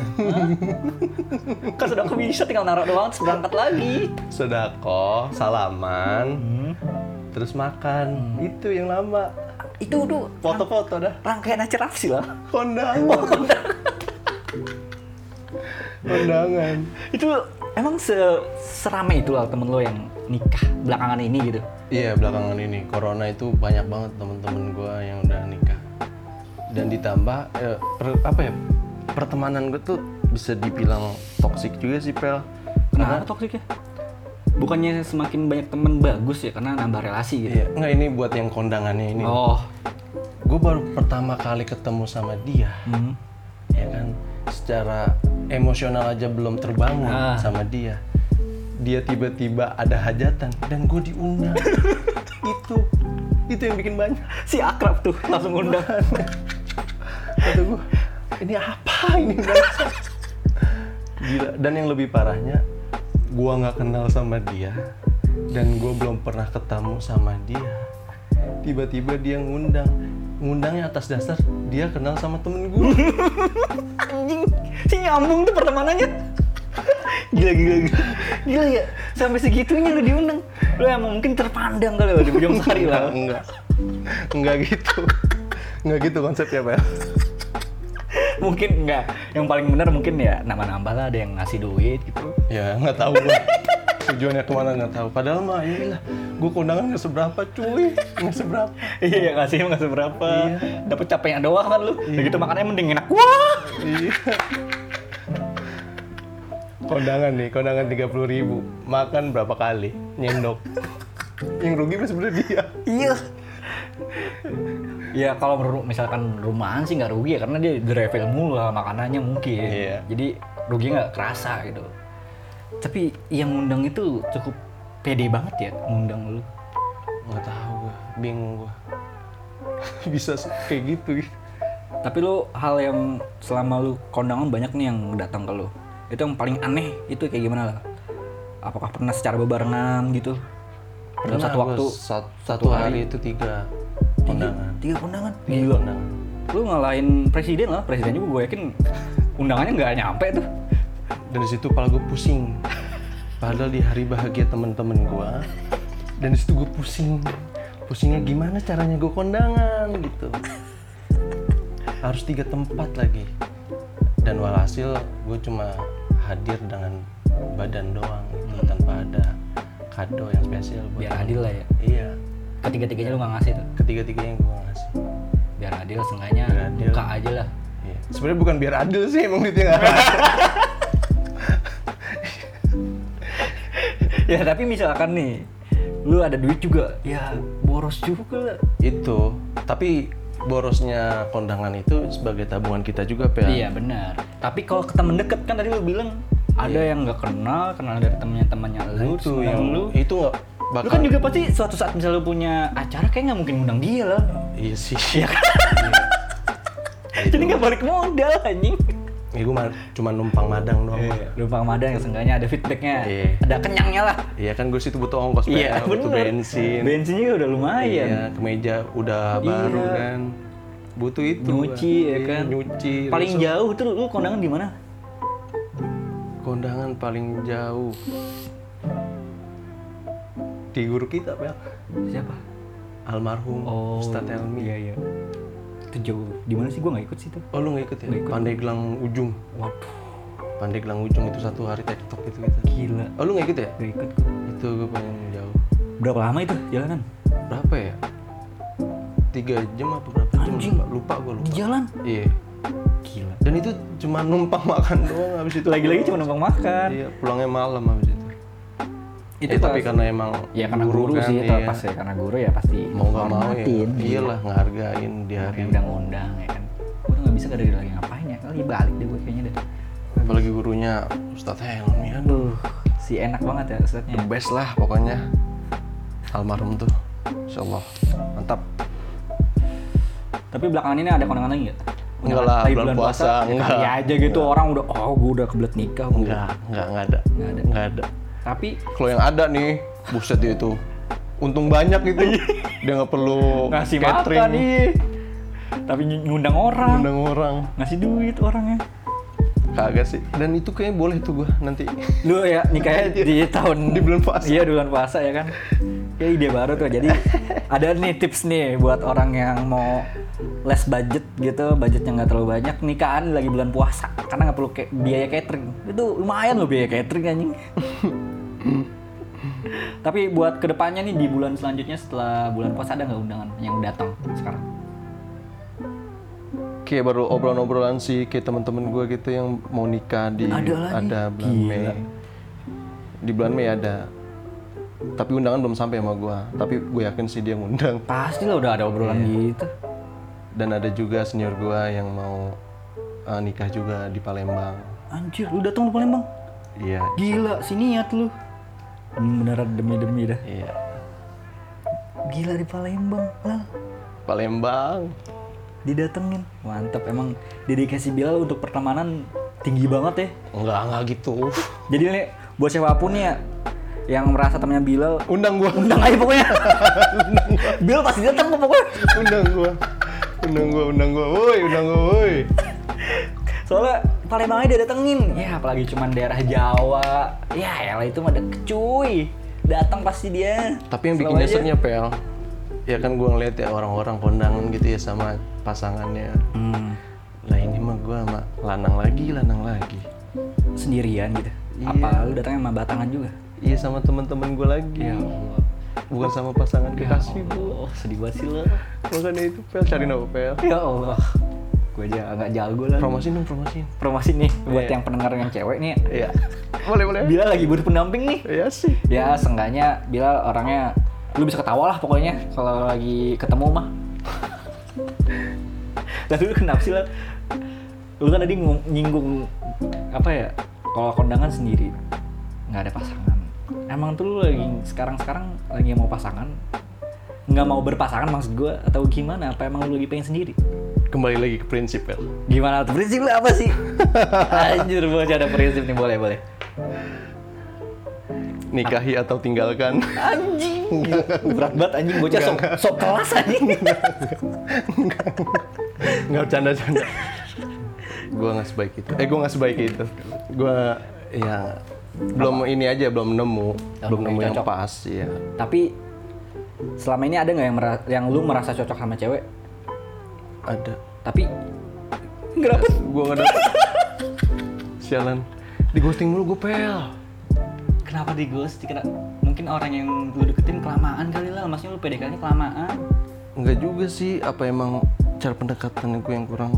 [LAUGHS] Kan sodako bisa tinggal naruh doang terus berangkat lagi. Sodako, salaman, Hmm. terus makan. Itu yang lama. Itu tuh Foto-foto dah. rangkaian acara sih lah? Kondangan. Kondangan. itu emang se serame itu lah temen lo yang nikah belakangan ini gitu. Iya belakangan ini corona itu banyak banget temen-temen gue yang udah nikah dan ditambah eh, per- apa ya pertemanan gue tuh bisa dibilang toksik juga sih pel Kenapa toksik ya? Bukannya semakin banyak temen bagus ya karena nambah relasi gitu. Iya nggak ini buat yang kondangannya ini Oh. gue baru pertama kali ketemu sama dia Hmm. ya kan secara emosional aja belum terbangun Ah. sama dia dia tiba-tiba ada hajatan dan gue diundang [LAUGHS] itu itu yang bikin banyak Si akrab tuh langsung undang. [LAUGHS] kata gue ini apa ini bangsa?" gila dan yang lebih parahnya gue nggak kenal sama dia dan gue belum pernah ketemu sama dia tiba-tiba dia ngundang ngundangnya atas dasar dia kenal sama temen gue [LAUGHS] Anjing, si nyambung tuh pertemanannya. Gila, gila, gila. Gila ya, sampai segitunya lu diundang. Lu emang mungkin terpandang kali ya di ujung sari enggak lah. enggak enggak gitu enggak gitu konsepnya Pel Mungkin enggak. Yang paling benar mungkin ya nambah-nambah lah ada yang ngasih duit gitu. ya nggak tahu gue tujuannya ke mana nggak tahu padahal mah inilah gue kondangan nggak seberapa cuy nggak seberapa Iya, ngasih nggak seberapa. Dapat capeknya doang kan lu. Udah gitu makannya mending enak. Wah! Iya. kondangan nih kondangan tiga puluh ribu makan berapa kali nyendok yang rugi sebenarnya dia Iya. Ya kalau misalkan rumahan sih nggak rugi ya karena dia di refill mulu lah makanannya mungkin. Iya. Jadi rugi nggak kerasa gitu. Tapi yang ngundang itu cukup pede banget ya ngundang lu. nggak tahu gue bingung gue [LAUGHS] bisa kayak gitu Tapi lu hal yang selama lu kondangan banyak nih yang datang ke lu. Itu yang paling aneh itu kayak gimana lah? Apakah pernah secara bebarengan gitu? Dalam satu waktu sat- satu hari itu tiga kondangan tiga kondangan. Tiga kondangan Lu ngalahin presiden lah, presiden juga gue yakin undangannya nggak nyampe tuh. Dan di situ kepala gue pusing padahal di hari bahagia temen-temen gue dan di situ gue pusing pusingnya gimana caranya gue kondangan gitu harus tiga tempat lagi dan walhasil gue cuma hadir dengan badan doang gitu tanpa ada kado yang spesial buat Biar adil lah ya. iya Ketiga-tiganya lu nggak ngasih tuh. ketiga-tiganya gue ngasih Biar adil seenggaknya Biar adil. buka aja lah. iya. sebenarnya bukan biar adil sih emang duitnya nggak [LAUGHS] ya tapi misalkan nih, lu ada duit juga, ya boros juga lah. itu tapi borosnya kondangan itu sebagai tabungan kita juga Pel. Iya benar. Tapi kalau ke temen deket kan tadi lu bilang ada yang nggak kenal, kenal dari temennya temannya Nah, lu, itu yang lu. itu Lu bakal kan juga pasti suatu saat misalnya lu punya acara kayak nggak mungkin undang dia lah. iya sih Iya kan? [LAUGHS] Jadi nggak balik modal anjing. Ya, gue cuma numpang madang doang Lupa madang yang seenggaknya ada feedbacknya, Iya. ada kenyangnya lah. iya kan gue situ butuh ongkos Iya, Pel, butuh bener. bensin Bensinnya juga udah lumayan. iya kemeja udah Iya. baru kan butuh itu Nyuci gua. ya Iya, kan. nyuci Paling besok. jauh tuh lu kondangan di mana? kondangan paling jauh di guru kita Pel Siapa? almarhum Ustadz Helmi Iya iya. Itu jauh. Di mana sih gua nggak ikut sih tuh. oh lu nggak ikut ya Nggak ikut. Pandeglang ujung Waduh, Pandeglang ujung itu satu hari tektok itu kita gila. oh lu nggak ikut ya Gak ikut itu gue paling jauh Berapa lama itu jalanan? berapa ya tiga jam apa berapa jam Anjing. lupa, lupa gue Di lupa jalan? iya Gila. dan itu cuma numpang makan doang habis itu Lagi-lagi cuma numpang makan. iya pulangnya malam habis itu Itu Ya, tapi karena emang Ya karena guru, kan, sih, itu iya. pas ya karena guru ya pasti mau nggak mau ya hormatin. iyalah ngehargain di hari Yang udah ngundang ya kan. Udah nggak bisa gak dari lagi ngapain ya. Lagi balik deh gue kayaknya deh. apalagi gurunya Ustadz Helmi aduh si enak banget ya ustadznya. the best lah pokoknya almarhum tuh Insya Allah mantap Tapi belakangan ini ada kondangan lagi nggak? Enggak lah, Lagi bulan puasa, ya enggak. kali aja gitu orang udah oh gue udah kebelet nikah. enggak enggak enggak ada Nggak ada. enggak ada Tapi kalau yang ada nih buset dia itu untung banyak itu dia nggak perlu ngasih catering makan nih. Tapi ngundang orang, undang orang ngasih duit orangnya. kagak sih dan itu kayaknya boleh tuh gua nanti Lu ya nikahnya [LAUGHS] di tahun Di bulan puasa. Iya, di bulan puasa ya kan. Ya ide baru tuh. Jadi [LAUGHS] ada nih tips nih buat orang yang mau less budget gitu, budgetnya nggak terlalu banyak, nikahan lagi bulan puasa karena nggak perlu biaya catering. Itu lumayan loh biaya catering anjing. [LAUGHS] Tapi buat ke depannya nih di bulan selanjutnya setelah bulan puasa ada nggak undangan yang datang sekarang? kayak baru obrolan-obrolan sih kayak teman-teman gua gitu yang mau nikah di Ada lagi? ada bulan Gila. Mei di bulan Mei ada tapi undangan belum sampai sama gua tapi gue yakin sih dia ngundang Pasti lah udah ada obrolan gitu. dan ada juga senior gua yang mau eh, nikah juga di Palembang. Anjir, lu datang lu Palembang? Iya, Gila, si niat lu. Beneran demi-demi dah. iya. Gila di Palembang. Lah, Palembang. didatengin. Mantap emang dedikasi Bilal untuk pertemanan tinggi banget ya. Enggak, enggak gitu. Jadi nih buat siapa pun nih ya yang merasa temennya Bilal Undang gua. undang aja pokoknya. [LAUGHS] Bilal pasti datang kok pokoknya. undang gua. Undang gua, undang gua. Woi, undang gua, woi. Soalnya Palembangnya dia datengin. Ya apalagi cuman daerah Jawa. Ya elah itu mah deket cuy. Datang pasti dia. Tapi yang bikin nyeseknya pel, ya kan gua ngeliat ya orang-orang kondangan gitu ya sama pasangannya. Hmm, Lah ini mah gua sama lanang lagi, lanang lagi. sendirian gitu. Iya. Apa lu datangnya sama batangan juga? Iya sama teman-teman gua lagi. Ya Allah. Bukan sama pasangan kekasih gua. Oh, sedih banget sih lo. Makanya itu pel cari pel? Ya Allah. Gue aja agak jago lah. Promosiin dong, promosiin. Promosi nih buat Iya. yang pendengar yang cewek nih. Iya. boleh, boleh. Bilal lagi butuh pendamping nih. Iya sih. Ya seenggaknya Bilal orangnya lu bisa ketawa lah pokoknya kalau lagi ketemu mah. [LAUGHS] Tadi lu kenapa sih lah? Lu kan tadi nyinggung apa ya? Kalau kondangan sendiri nggak ada pasangan. Emang tuh lu lagi sekarang-sekarang lagi mau pasangan? Nggak mau berpasangan maksud gue atau gimana? Apa emang lu lagi pengen sendiri? Kembali lagi ke prinsip pel. Gimana tuh prinsip apa sih? [LAUGHS] Anjir bocah ada prinsip nih boleh boleh. Nikahi atau tinggalkan. Anjing. Berat banget anjing bocah sok sok kelas anjing. Nggak bercanda-canda. gua nggak sebaik itu. Eh, gua nggak sebaik itu. Gua ya belum ini aja belum nemu, belum nemu yang cocok. pas ya. Tapi selama ini ada nggak yang yang lu merasa cocok sama cewek? Ada. Tapi nggak dapet. Gua nggak dapet. [LAUGHS] Sialan. Di ghosting mulu gue pel. Kenapa di ghost? Kira mungkin orang yang lu deketin kelamaan kali lah. Maksudnya lu PDKT-nya kelamaan. Enggak juga sih, apa emang cara pendekatan gue yang kurang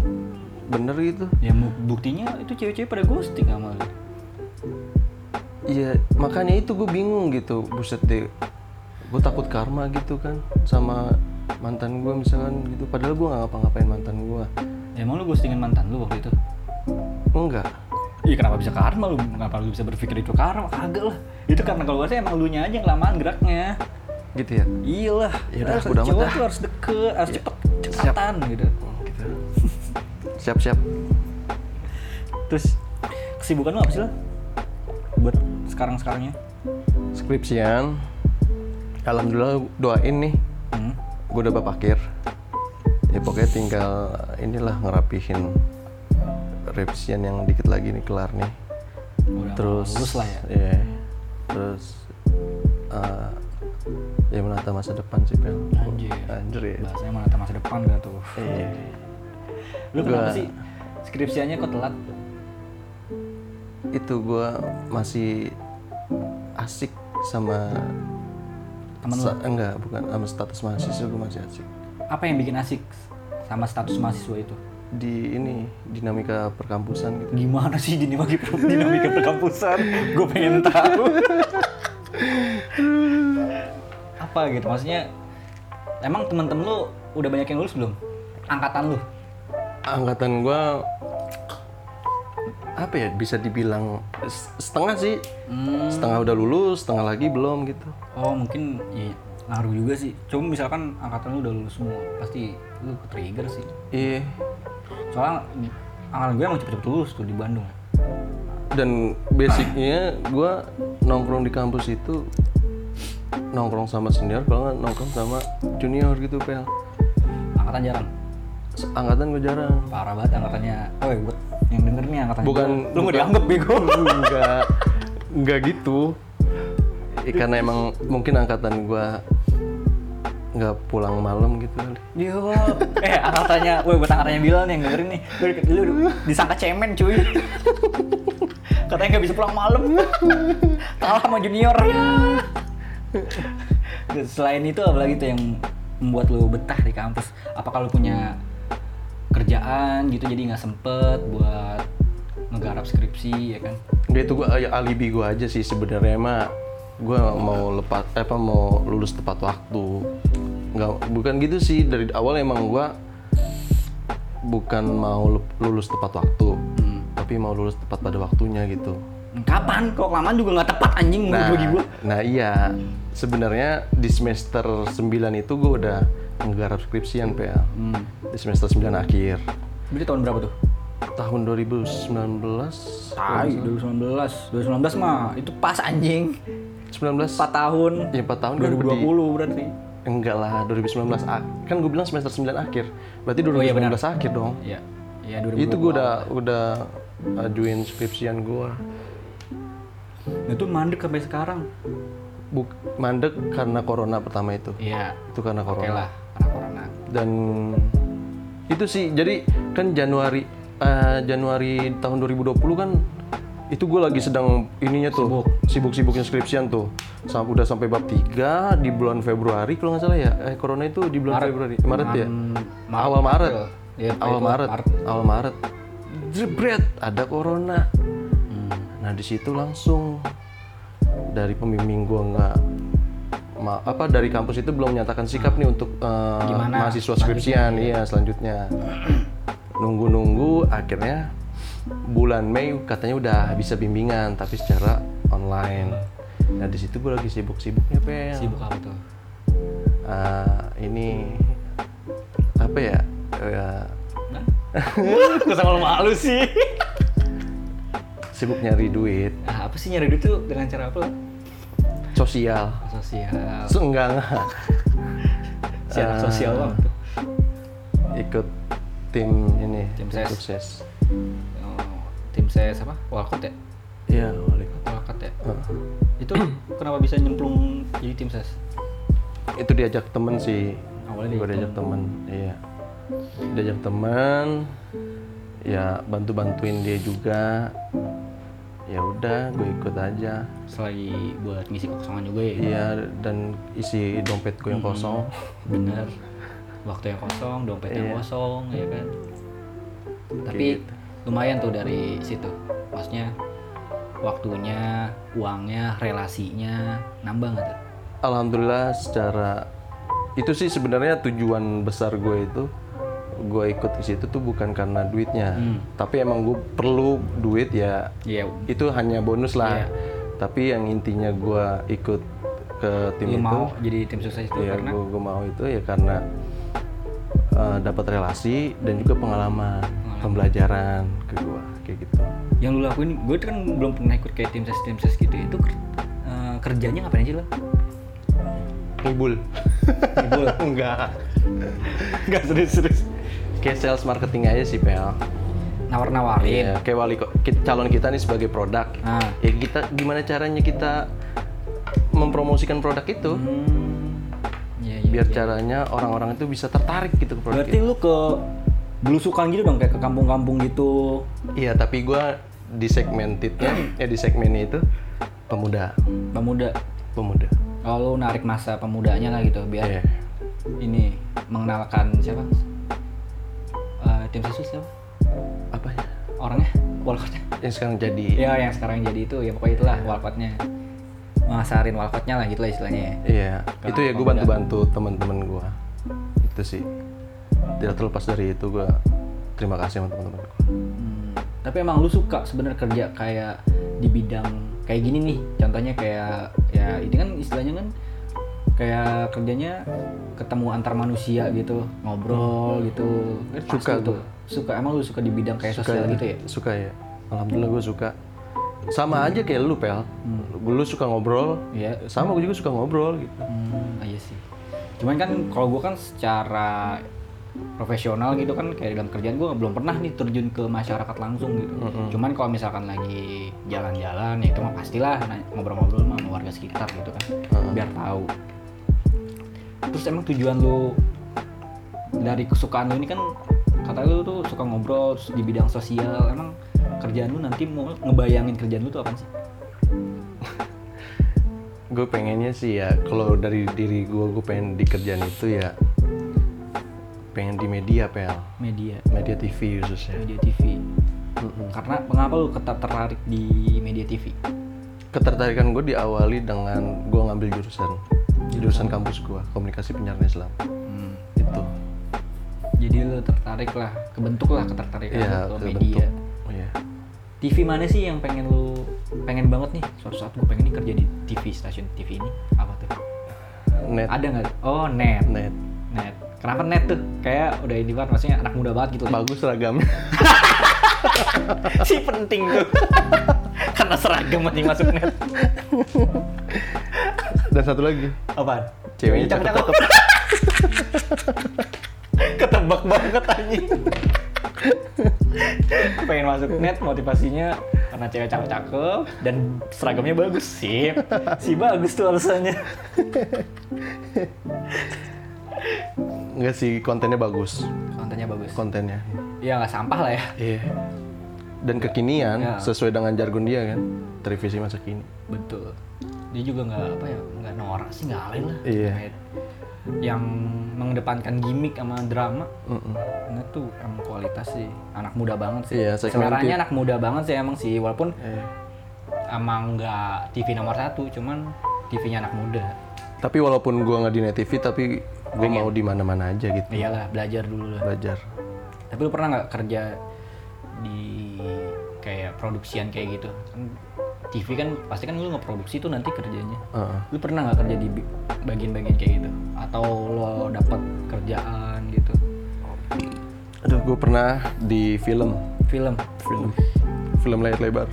bener gitu? Ya buktinya itu cewek-cewek pada ghosting sama lu. Iya, makanya itu gue bingung gitu. Buset deh, gue takut karma gitu kan sama mantan gue misalkan gitu. Padahal gue nggak ngapa-ngapain mantan gue. Ya, emang lu ghostingin mantan lu waktu itu? Enggak. Iya kenapa bisa karma lu? Kenapa lu bisa berpikir itu karma? Kagak lah. Itu karena kalau gue sih emang lu nya aja yang kelamaan geraknya. Gitu ya? Iya lah. Ya udah, Harus- cowok tuh harus deket, harus cepet, cepatan gitu. gitu. Siap-siap. Terus kesibukan lu apa sih lo? Buat sekarang-sekarangnya? Skripsian. Alhamdulillah doain nih. Hmm. Gue udah bab akhir. Ya pokoknya tinggal inilah ngerapihin revisian yang dikit lagi nih kelar nih. Udah terus lulus lah ya. iya. terus eh, ya menata masa depan sih pel Anjir. anjir ya Bahasanya menata masa depan gak tuh? iya Lu kenapa Gua- sih skripsiannya kok telat? itu gua masih asik sama Temen lu? sa- enggak bukan sama status mahasiswa gue masih asik Apa yang bikin asik sama status mahasiswa itu? di ini dinamika perkampusan gitu Gimana sih dinamika dinamika perkampusan? Gue pengen tahu. [LAUGHS] Apa gitu? Maksudnya emang temen-temen lu udah banyak yang lulus belum? Angkatan lu? angkatan gua apa ya bisa dibilang setengah sih Hmm. setengah udah lulus setengah lagi belum gitu Oh mungkin ya ngaruh juga sih. Cuma misalkan angkatan lu udah lulus semua, pasti lu ke trigger sih. iya Soalnya angkatan gue emang cepet-cepet lulus tuh di Bandung. dan basicnya gua nongkrong di kampus itu nongkrong sama senior kalau nggak nongkrong sama junior gitu pel Angkatan jarang. Angkatan gue jarang Parah banget angkatannya. Oh ya buat yang denger nih angkatan Bukan-. Lu nggak dianggap bego. [LAUGHS] enggak enggak gitu Ya, karena emang mungkin angkatan gua nggak pulang malam gitu kali Yo, eh angkatannya, woi buat angkatannya Bilal nih yang dengerin nih, lu, lu disangka cemen cuy. [LAUGHS] Katanya nggak bisa pulang malam, kalah sama junior. Selain itu apa lagi tuh yang membuat lu betah di kampus? Apakah lu punya kerjaan gitu jadi nggak sempet buat ngegarap skripsi ya kan? Nggak itu gua ya, alibi gua aja sih sebenarnya mah gua mau lepas eh, apa mau lulus tepat waktu nggak bukan gitu sih dari awal emang gua bukan mau lu- lulus tepat waktu Hmm. tapi mau lulus tepat pada waktunya gitu Kapan? Kok kelamaan juga nggak tepat anjing nah bagi gue. nah iya sebenarnya di semester 9 itu gue udah menggarap skripsian PL Hmm. di semester 9 akhir Berarti tahun berapa tuh? tahun 2019 Tai, 2019. 2019 mah itu pas anjing. 19 4 tahun. ya 4 tahun kan di- 2020 berarti. enggak lah 2019 ak- kan gue bilang semester 9 akhir berarti Oh, iya, 2019 akhir dong Iya. Iya 2020. itu gue udah udah ajuin skripsian gue Nah, itu mandek sampai sekarang. Buk mandek karena corona pertama itu Iya. itu karena corona lah, corona. dan itu sih jadi kan Januari eh, Januari tahun 2020 kan itu gue lagi sedang ininya tuh sibuk-sibuknya skripsian tuh sampai udah sampai bab 3 di bulan Februari kalau nggak salah ya eh corona itu di bulan Februari Maret ya Hmm, awal Maret. Iya, awal Maret. Maret. awal Maret jebret ada corona Hmm. nah di situ langsung dari pembimbing gua nggak ma- apa dari kampus itu belum menyatakan sikap nih untuk eh, Gimana? mahasiswa skripsian. iya selanjutnya. Nunggu-nunggu akhirnya bulan Mei katanya udah bisa bimbingan tapi secara online. Nah di situ gua lagi sibuk-sibuknya pel Sibuk apa tuh? Ah, ini apa ya? Ya. Gue sama malu sih. sibuk nyari duit. Nah, apa sih nyari duit tuh? Dengan cara apa? Sosial Sosial. Se- enggak enggak Ah. sosial tuh. ikut tim ini Tim ses. sukses Oh, tim saya apa? Walcott ya? iya wali kota. Walcott ya? Ah. Itu [CLEARS THROAT] kenapa bisa nyemplung jadi tim ses? itu diajak temen sih Awalnya gue diajak diajak temen iya diajak temen ya bantu bantuin dia juga ya udah gue ikut aja Selagi buat ngisi kekosongan juga ya. iya dan isi dompet gue yang kosong Bener. Waktu yang kosong, dompet yang Iya. kosong, ya kan. Tapi gitu. lumayan tuh dari situ. Maksudnya waktunya, uangnya, relasinya nambah nggak tuh? Alhamdulillah secara itu sih sebenarnya tujuan besar gue itu gue ikut ke situ tuh bukan karena duitnya Hmm. tapi emang gue perlu duit ya Iya, itu hanya bonus lah Iya. tapi yang intinya gue ikut ke tim lu itu mau jadi tim sukses itu ya karena gue, gue mau itu ya karena eh, dapat relasi dan juga pengalaman pembelajaran ke gue kayak gitu yang lu lakuin, gue kan belum pernah ikut kayak tim ses tim ses gitu. Itu eh, kerjanya ngapain aja lo? ngibul Ngibul. [LAUGHS] enggak enggak serius-serius kayak sales marketing aja sih PL Nawar-nawarin. Iya, kayak wali calon kita nih sebagai produk. Ah. Ya kita gimana caranya kita mempromosikan produk itu Hmm. Iya, iya. biar caranya orang-orang itu bisa tertarik gitu ke produk Berarti itu. lu ke belusukan gitu dong kayak ke kampung-kampung gitu. Iya, tapi gua di segmentednya ya di segmennya itu pemuda, Pemuda. pemuda. Kalau lu narik masa pemudanya lah gitu biar Iya. ini mengenalkan siapa? Eh, tim sesus siapa? Apa ya? Orangnya? Walcott. Yang sekarang jadi Ya yang sekarang jadi itu ya pokoknya itulah Walcottnya. Masarin Walcottnya lah gitu lah istilahnya ya. Iya, Ke itu ya gue bantu-bantu teman-teman gua. Itu sih. Tidak terlepas dari itu gua terima kasih sama teman-teman gua. Hmm, tapi emang lu suka sebenarnya kerja kayak di bidang kayak gini nih contohnya kayak ya ini kan istilahnya kan kayak kerjanya ketemu antar manusia gitu ngobrol gitu Kan Suka pasti tuh gua. suka emang lu suka di bidang kayak sosial gitu ya Suka ya. Alhamdulillah gue suka. Sama aja kayak lu, Pel. Lu suka ngobrol, Iya. sama gue juga suka ngobrol gitu. Hmm, ah, iya sih. Cuman kan kalau gue kan secara profesional gitu kan kayak dalam kerjaan gue belum pernah nih terjun ke masyarakat langsung gitu. Cuman kalau misalkan lagi jalan-jalan ya itu mah pastilah na- ngobrol-ngobrol sama warga sekitar gitu kan, biar tahu. Terus emang tujuan lu dari kesukaan lu ini kan kata lu tuh suka ngobrol terus di bidang sosial emang kerjaan lu nanti mau ngebayangin kerjaan lu tuh apa sih? Gue pengennya sih ya, kalau dari diri gue, gue pengen di kerjaan itu ya pengen di media, Pel. Media, Media TV khususnya. media TV. Karena mengapa lu ketat tertarik di media TV? Ketertarikan gue diawali dengan gue ngambil jurusan jurusan kampus gue, komunikasi penyiaran Islam. Hmm. Itu. Jadi lu tertarik lah, kebentuk lah ketertarikan lu ke kebentuk. media. Iya. TV mana sih yang pengen lu pengen banget nih suatu saat gue pengen nih kerja di TV stasiun TV ini apa tuh Net. ada nggak oh net Net. net kenapa net tuh kayak udah ini banget maksudnya anak muda banget gitu Bagus seragamnya. [LAUGHS] si penting tuh [LAUGHS] karena seragam masih masuk net [LAUGHS] Dan satu lagi. apaan Ceweknya cakep cakep-cakep. [LAUGHS] ketebak banget anjing pengen masuk net motivasinya karena cewek cakep-cakep dan seragamnya bagus sih si bagus tuh alasannya Enggak sih, kontennya bagus. kontennya bagus Kontennya. ya nggak sampah lah ya Iya. Dan kekinian Ya. sesuai dengan jargon dia kan. Televisi masa kini. betul dia juga nggak apa ya nggak norak sih nggak alay lah Iya. Yang mengedepankan gimmick sama drama Mm-mm. Nah tuh emang kualitas sih anak muda banget sih. Iya. Seleranya anak muda banget sih emang sih walaupun Iya. emang nggak TV nomor satu, cuman TV-nya anak muda. Tapi walaupun gua nggak di Net TV tapi gua Pengen. mau di mana-mana aja gitu. Iyalah belajar dulu lah. Belajar. Tapi lu pernah nggak kerja di kayak produksian kayak gitu? Kan TV kan pasti kan lu ngeproduksi tuh nanti kerjanya. Heeh. Lu pernah nggak kerja di bagian-bagian kayak gitu? Atau lo dapat kerjaan gitu? Aduh, gue pernah di film, Film. film, film layar lebar.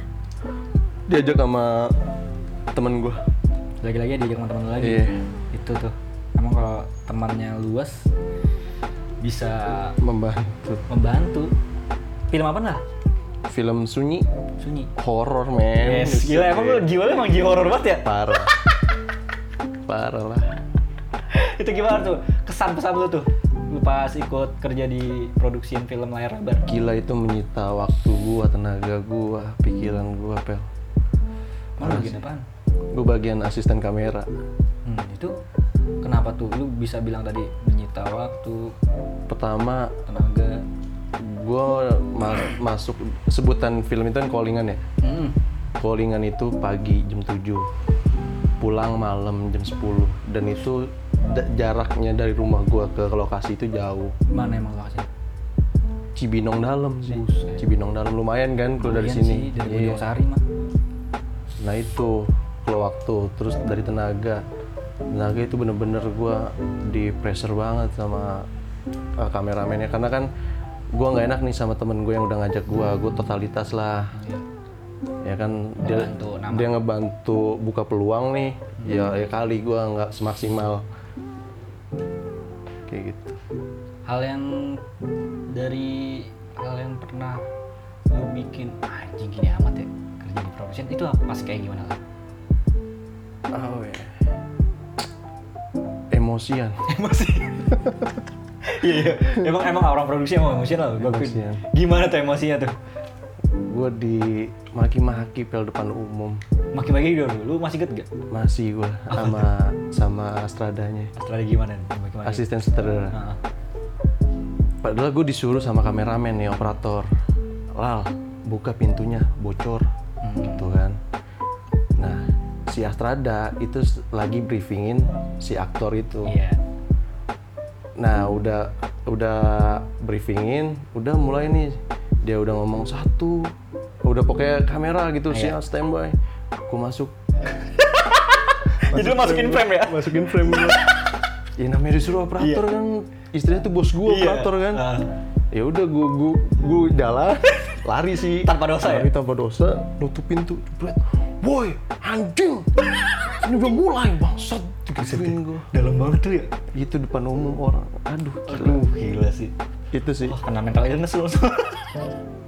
Diajak sama temen gue. Lagi-lagi diajak sama teman lagi. Iya. itu tuh emang kalau temannya luas bisa Membantu. membantu film apa lah Film sunyi, sunyi. Horor men. yes gila emang lu jiwa lu emang jiwa horor banget ya? Parah. [LAUGHS] Parah lah. itu gimana tuh? Kesan pesan lu tuh? Lu pas ikut kerja di produksiin film layar lebar. Gila itu menyita waktu gua, tenaga gua, pikiran gua, pel. mana bagian apaan? Gue bagian asisten kamera. hmm, itu kenapa tuh? Lu bisa bilang tadi menyita waktu Pertama, tenaga gue masuk sebutan film itu kan callingan ya. hmm. Callingan itu pagi jam 7 pulang malam jam 10 dan itu da- jaraknya dari rumah gua ke lokasi itu jauh. Mana emang lokasinya Cibinong dalam sih. Cibinong dalam lumayan kan kalau dari sini. sih, dari. Bojong Sari mah nah itu kalau waktu. Terus dari tenaga. Tenaga itu bener-bener gua di pressure banget sama uh, kameramennya. Karena kan gua nggak enak nih sama temen gue yang udah ngajak gua. Gue totalitas lah. Ya kan dia Ngebantu nama. dia ngebantu buka peluang nih. Ya ya kali gua nggak semaksimal. Kayak gitu. Hal yang dari hal yang pernah lu bikin anjing gini amat ya kerja di production itu apa? Pas kayak gimana lah oh ya. Emosian. [LAUGHS] Emosi iya iya. Emang emang orang produksi emang emosional. Emosian. gimana tuh emosinya tuh? Gue di maki-maki pel depan umum. Maki-maki dulu lu masih inget gak? Masih gue sama sama stradanya setelah gimana asisten sutradara. Heeh. padahal gue disuruh sama kameramen nih operator. Lal buka pintunya bocor. Hmm. gitu kan. Nah si Astrada itu lagi briefingin si aktor itu. Iya nah udah udah briefingin udah mulai nih. Dia udah ngomong satu udah pokoknya kamera gitu Iya. siap standby. Aku masuk. [LAUGHS] Jadi lu masukin frame ya? masukin frame gua. ya namanya disuruh operator kan. Istrinya tuh bos gua Iya. operator kan. Ah. ya udah gua gua gua jalan lari sih. Tanpa dosa ya? lari tanpa dosa nutup pintu jebret. Boy anjing. Ini udah mulai bangsat digituin gua dalam banget tuh ya. Itu depan umum orang. Aduh gila. aduh gila sih. Itu sih. Wah kena mental illness lu.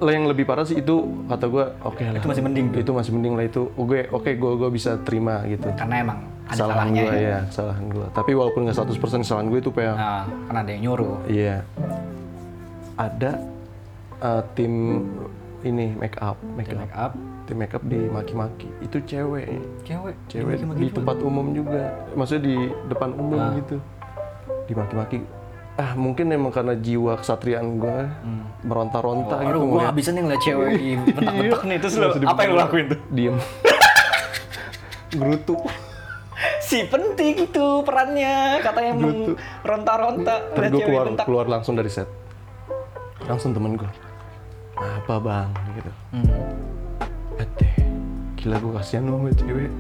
Lah yang lebih parah sih itu kata gua oke lah itu masih mending tuh. Itu masih mending lah itu. Oke oke gua gua bisa terima gitu. Karena emang ada kesalahan salahnya gua ya. ya kesalahan gua. Tapi walaupun nggak 100% kesalahan gua itu PL nah karena ada yang nyuruh. Iya. Ada uh, tim ini make up, make up, make up tim make up di maki-maki. Itu cewek, cewek cewek Dimaki-maki di juga. tempat umum juga. Maksudnya di depan umum Ah. gitu. Dimaki-maki. Ah mungkin emang karena jiwa kesatriaan gua meronta-ronta Oh, gitu. aduh, ngeliat- habisan nih ngeliat cewek di [LAUGHS] bentak-bentak nih terus lu Langsung apa yang lu lakuin tuh Diem. [LAUGHS] Gerutu. si penting tuh perannya katanya meronta-ronta Terus gue keluar bentak keluar langsung dari set. langsung temen gue apa bang gitu Hmm. Gila gue kasihan sama cewek.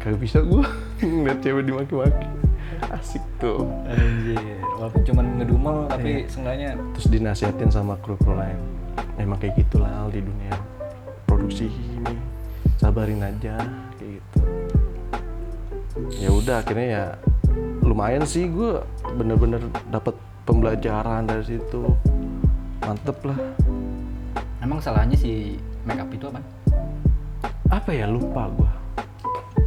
Kagak bisa gue [LAUGHS] ngeliat cewek dimaki-maki. Asik tuh. Anjir, walaupun cuman ngedumel tapi Iya. seenggaknya terus dinasihatin sama kru-kru lain. Emang kayak gitulah Al, di dunia produksi ini. Sabarin aja kayak gitu. Ya udah akhirnya ya lumayan sih gue bener-bener dapat pembelajaran dari situ. Mantep lah. Emang salahnya si make up itu apa? Apa ya lupa gue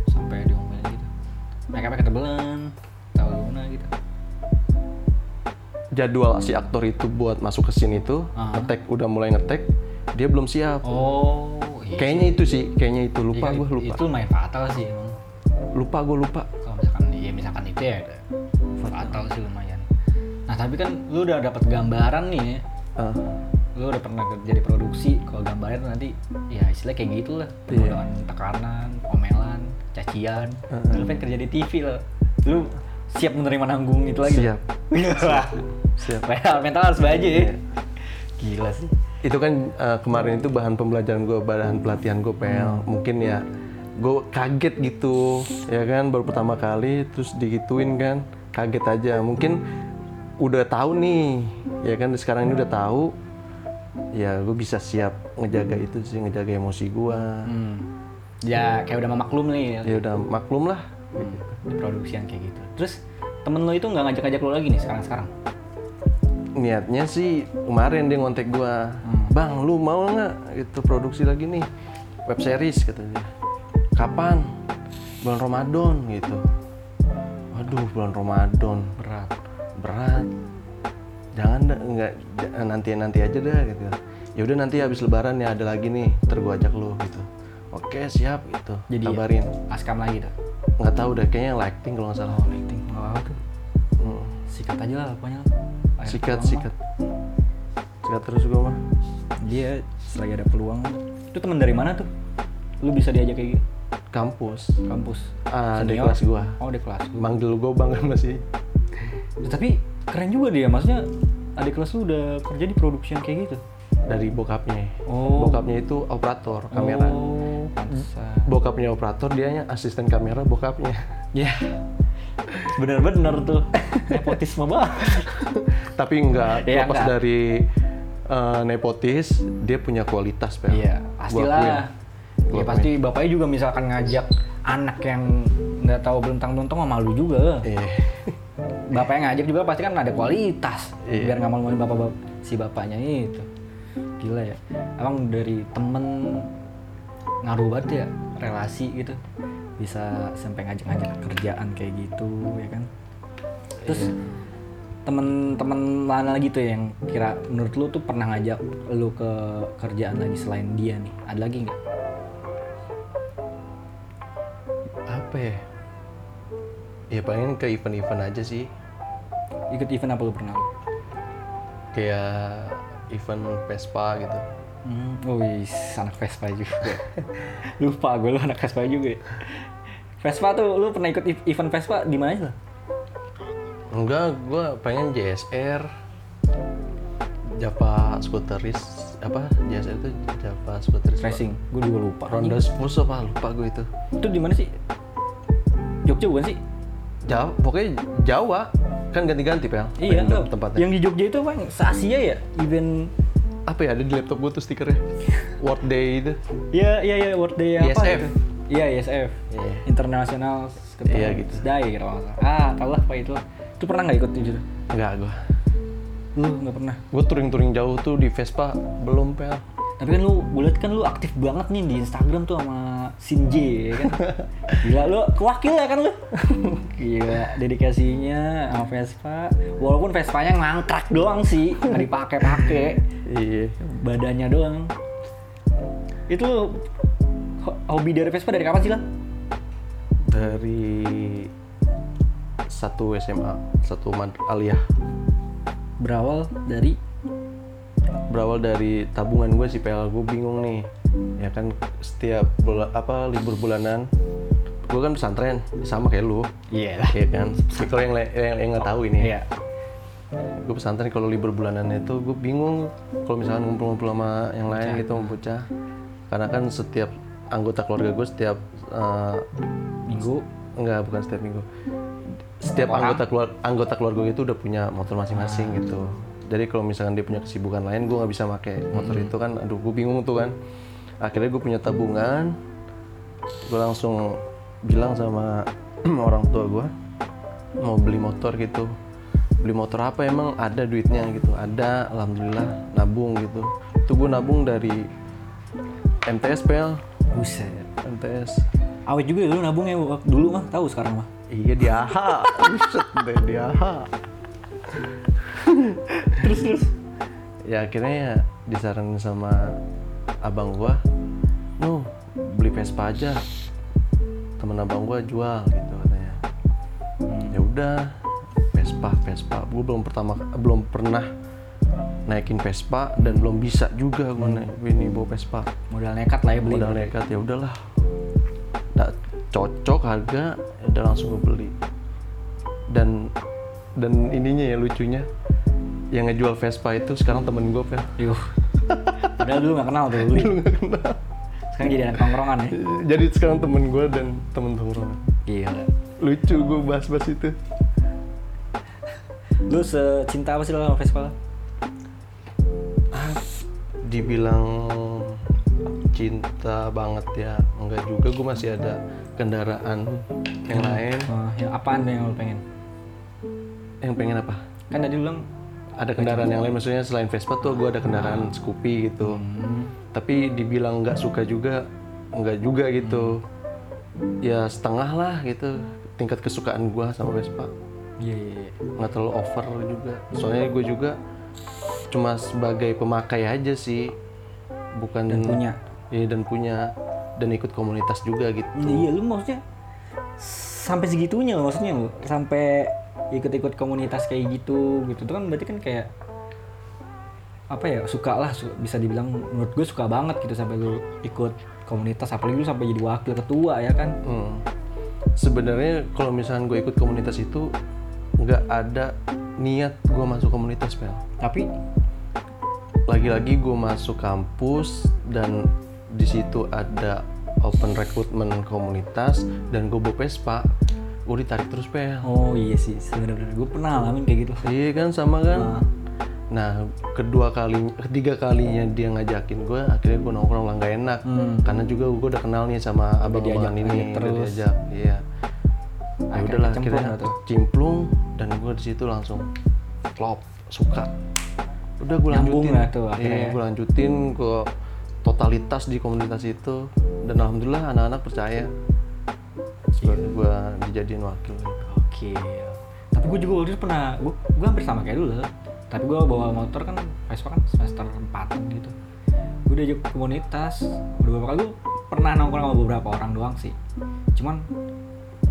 Sampai diomelin gitu. Make upnya ketebelan, tahu gimana gitu. jadwal si aktor itu buat masuk ke scene itu Ah. ngetek udah mulai ngetek dia belum siap Oh, iya. kayaknya itu sih kayaknya itu lupa Iya, gue lupa Itu main fatal sih emang. lupa gue lupa Kalau misalkan ya misalkan itu ya fatal sih lumayan. Nah, tapi kan lu udah dapat gambaran nih ya. Lu udah pernah kerja di produksi, kalau gambarnya tuh nanti ya istilahnya kayak gitu lah. Iya. Penuh dengan tekanan, omelan, cacian. Heeh. Lu pengen kerja di TV lah. Lu siap menerima nanggung itu lagi? siap [LAUGHS] Wah. siap mental, mental harus baja ya. Iya. Gila sih. itu kan eh, kemarin itu bahan pembelajaran gue bahan pelatihan gue PL mungkin ya gue kaget gitu ya kan baru pertama kali terus digituin kan kaget aja mungkin udah tahu nih ya kan sekarang ini udah tahu ya gue bisa siap ngejaga itu sih ngejaga emosi gue Hmm. Ya kayak udah memaklum nih ya. ya udah maklum lah di produksian kayak gitu. Terus temen lo itu nggak ngajak-ngajak lo lagi nih sekarang-sekarang? niatnya sih kemarin dia ngontek gua bang lu mau nggak itu produksi lagi nih web series katanya kapan bulan Ramadan gitu waduh bulan Ramadan Berat. berat jangan dah, nggak j- nanti nanti aja dah gitu ya udah nanti habis lebaran ya ada lagi nih ntar gua ajak lu gitu oke siap gitu Jadi kabarin Askam lagi dah. nggak tahu deh kayaknya lighting kalau nggak salah Oh, lighting. Nggak apa tuh. Hmm. Sikat aja lah pokoknya. Akhir sikat sikat sikat terus gua mah. Dia selagi ada peluang. Itu temen dari mana tuh? Lu bisa diajak kayak gitu? kampus Kampus. Ah, di Senior? kelas gua. Oh, di kelas gua. manggil gue bang [LAUGHS] masih Tapi keren juga dia. Maksudnya adik kelas lu udah kerja di production kayak gitu. dari bokapnya Oh. bokapnya itu operator kamera Oh, pantesan. bokapnya operator dianya asisten kamera bokapnya Ya. Bener-bener tuh. [LAUGHS] Nepotisme banget. tapi enggak Iya, lepas enggak. dari eh, nepotis dia punya kualitas Pel. Iya, pastilah. Ya pasti bapaknya juga misalkan ngajak anak yang nggak tahu belentang-belentang mah malu juga. Iya. Bapaknya ngajak juga pasti kan ada kualitas. Iya. Biar nggak malu-maluin bapak bap- si bapaknya itu. Gila ya. Emang dari temen ngaruh banget ya relasi gitu. Bisa sampai ngajak-ngajak kerjaan kayak gitu ya kan. Terus Iya. temen-temen mana lagi tuh yang kira menurut lu tuh pernah ngajak lu ke kerjaan lagi selain dia nih ada lagi nggak apa ya ya paling ke event-event aja sih. Ikut event apa lu pernah? Kayak event Vespa gitu. Hmm, oh wis anak Vespa juga. [LAUGHS] Lupa gue lu anak Vespa juga. Vespa tuh lu pernah ikut ev- event Vespa di mana aja? Enggak gue pengen JSR Java Scooteris apa? JSR itu Java Scooteris racing gue juga lupa. Ronda Spurs apa? Lupa gue itu. Itu di mana sih? Jogja bukan sih Jawa pokoknya Jawa kan ganti-ganti pel iya enggak. tempatnya yang di Jogja itu apa se Asia ya event apa ya ada di laptop gue tuh stikernya [LAUGHS] World Day itu Iya iya iya World Day apa ISF. itu? Iya ISF. Iya. International Iya, gitu. Day kalau nggak salah. Ah, tau lah apa itu. Itu pernah nggak ikut itu? enggak gue Lu nggak pernah. gue touring-touring jauh tuh di Vespa belum pel Tapi kan lu, gue liat kan lu aktif banget nih di Instagram tuh sama Sinje ya kan. Gila lu kewakil ya kan lu. Gila dedikasinya sama Vespa. Walaupun Vespanya ngangkrak doang sih, nggak dipakai-pakai. iya Badannya doang. Itu hobi dari Vespa dari kapan sih lah? dari satu SMA satu mad aliyah Berawal dari berawal dari tabungan gue sih pel gue bingung nih ya kan setiap bula, apa libur bulanan gue kan pesantren sama kayak lu. Iya. Lah. ya kan? Tapi kalau yang yang yang nggak tahu ini. Iya. gue pesantren kalau libur bulanan itu gue bingung kalau misalkan ngumpul-ngumpul sama yang lain gitu mau bocah karena kan setiap anggota keluarga gue setiap eh, minggu? Enggak bukan setiap minggu. Setiap anggota keluar anggota keluarga itu udah punya motor masing-masing gitu. Jadi kalau misalkan dia punya kesibukan lain gue nggak bisa pakai motor itu kan aduh gue bingung tuh kan akhirnya gue punya tabungan. Gue langsung bilang sama [CLEARS THROAT] orang tua gue mau beli motor gitu. Beli motor apa emang? Ada duitnya gitu. Ada alhamdulillah nabung gitu. Itu gue nabung dari MTS pel. Buset. MTS awet juga ya lu nabungnya dulu mah tahu sekarang mah? Iya di AHA, [LAUGHS] buset deh di AHA. terus terus? Ya akhirnya ya disaranin sama abang gua, Nuh beli Vespa aja. Temen abang gua jual gitu katanya. Ya udah, Vespa, Vespa. Gua belum pertama, belum pernah naikin Vespa dan belum bisa juga gua naik ini bawa Vespa. modal nekat lah ya beli Modal nekat ya udahlah. Nggak cocok harga, ya udah langsung gue beli. Dan dan ininya ya lucunya yang ngejual Vespa itu sekarang temen gue Pel. Yuh. Padahal dulu gak kenal tuh beli. Sekarang jadi anak tongkrongan ya. [LAUGHS] Jadi sekarang temen gue dan temen tongkrongan. Gila. Lucu gue bahas-bahas itu. Lu secinta apa sih lo sama Vespa? lo? Dibilang cinta banget ya, enggak juga gue masih ada kendaraan yang lain. Oh, yang apaan yang lo pengen? Yang pengen apa? Kan tadi lu bilang Ada kendaraan yang lain, maksudnya selain Vespa tuh gue ada kendaraan Scoopy gitu. Tapi dibilang nggak suka juga, nggak juga gitu. Ya setengah lah gitu tingkat kesukaan gue sama Vespa. Iya iya iya. nggak terlalu over juga soalnya gue juga cuma sebagai pemakai aja sih bukan Dan punya. Iya dan punya dan ikut komunitas juga gitu Iya lu maksudnya sampai segitunya lo maksudnya lo sampai ikut-ikut komunitas kayak gitu gitu itu kan berarti kan kayak apa ya suka lah su- bisa dibilang menurut gue suka banget gitu sampai lu ikut komunitas apalagi lu sampai jadi wakil ketua ya kan Hmm. sebenarnya kalau misalnya gue ikut komunitas itu nggak ada niat gue masuk komunitas pel tapi lagi-lagi gue masuk kampus dan di situ ada open recruitment komunitas dan gue bawa Vespa gue ditarik terus pel oh iya sih sebenarnya gue pernah ngalamin kayak gitu Iya kan sama kan. Nah. Nah kedua kalinya, ketiga kalinya dia ngajakin gue, akhirnya gue nongkrong lah nggak enak. Hmm. Karena juga gue udah kenal nih sama abang-abangan diajak- ini, ajak udah terus. diajak. Iya. Ya udahlah akhirnya tuh. cimplung dan gue di situ langsung klop suka. Udah gue lanjutin. lah tuh akhirnya Iya, ya. gue lanjutin ke totalitas di komunitas itu dan alhamdulillah anak-anak percaya. Sebagai gue dijadiin wakil. Oke. Tapi gue juga waktu itu pernah, gue, gue hampir sama kayak dulu. Tapi gue bawa motor kan, Vespa kan semester 4 gitu. Gue diajak ke komunitas, udah beberapa kali gue pernah nongkrong sama beberapa orang doang sih. Cuman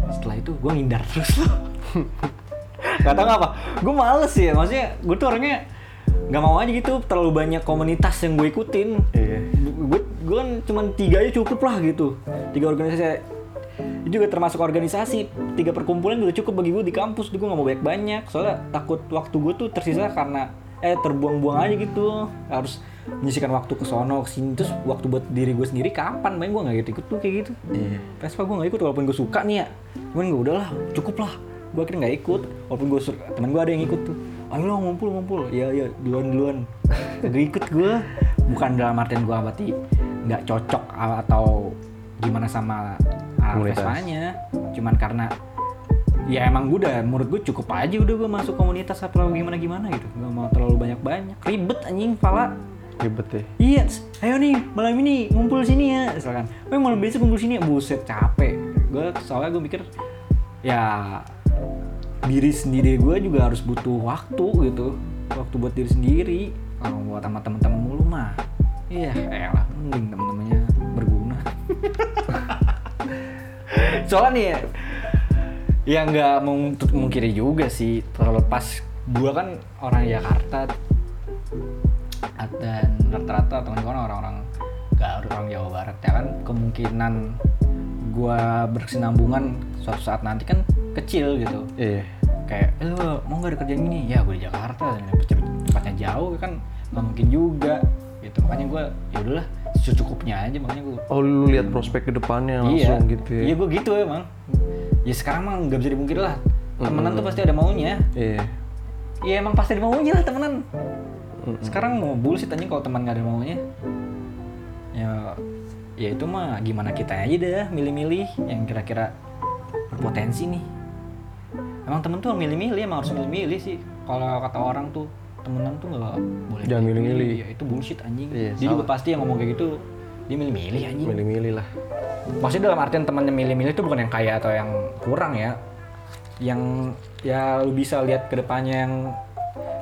setelah itu gue ngindar terus [LAUGHS] loh. Gak tau apa, gue males sih ya, maksudnya gue tuh orangnya nggak mau aja gitu terlalu banyak komunitas yang gue ikutin Iya. gue gue kan cuma tiga aja cukup lah gitu tiga organisasi juga termasuk organisasi. Tiga perkumpulan udah cukup bagi gue di kampus. Gue nggak mau banyak banyak soalnya takut waktu gue tuh tersisa karena eh terbuang-buang aja gitu. Harus menyisikan waktu ke sono ke sini. Terus waktu buat diri gue sendiri kapan? Main gue nggak gitu ikut tuh kayak gitu. Iya. Vespa gue nggak ikut walaupun gue suka nih ya. Cuman gue udahlah cukup lah. Gue akhirnya nggak ikut. Walaupun gue suka teman gue ada yang ikut tuh. Ayo lo ngumpul ngumpul. Ya ya duluan duluan. Gak ikut gue bukan dalam artian gue berarti nggak cocok atau gimana sama Komunitas. Vespanya cuman karena ya emang gue udah menurut gue cukup aja udah gue masuk komunitas atau gimana gimana gitu nggak mau terlalu banyak banyak ribet anjing pala Ribet deh. Iya, ayo nih malam ini ngumpul sini ya, misalkan. Eh malam besok ngumpul sini ya, buset capek. Gue soalnya gue mikir ya diri sendiri gue juga harus butuh waktu gitu, waktu buat diri sendiri. Kalau buat sama teman-teman mulu mah, iya, elah mending teman-temannya berguna. [LAUGHS] [LAUGHS] soalnya nih ya, ya nggak menutup mungkiri juga sih terlepas gue kan orang Jakarta. Dan rata-rata teman-teman orang-orang Garut orang Jawa Barat ya kan. Kemungkinan gua berkesinambungan suatu saat nanti kan kecil gitu. Iya. kayak eh, lu mau nggak kerjaan ini? Ya gue di Jakarta tempatnya jauh kan. Nggak mungkin juga gitu. Makanya gue ya udahlah secukupnya aja makanya gue Oh lu lihat prospek ke depannya iya langsung gitu ya? iya gue gitu emang ya sekarang mah nggak bisa dipungkiri lah temenan tuh pasti ada maunya Iya. Iya emang pasti ada maunya lah temenan. Sekarang mau bullshit aja kalau teman nggak ada maunya. Ya, ya itu mah gimana kita aja dah milih-milih yang kira-kira berpotensi nih. Emang temen tuh milih-milih, emang harus milih-milih sih. Kalau kata orang tuh temenan tuh nggak boleh Jangan milih-milih. Ya itu bullshit anjing. Iya, dia juga salah. pasti yang ngomong kayak gitu dia milih-milih anjing. Milih-milih lah. Maksudnya dalam artian temannya milih-milih itu bukan yang kaya atau yang kurang ya. Yang ya lu bisa lihat ke depannya yang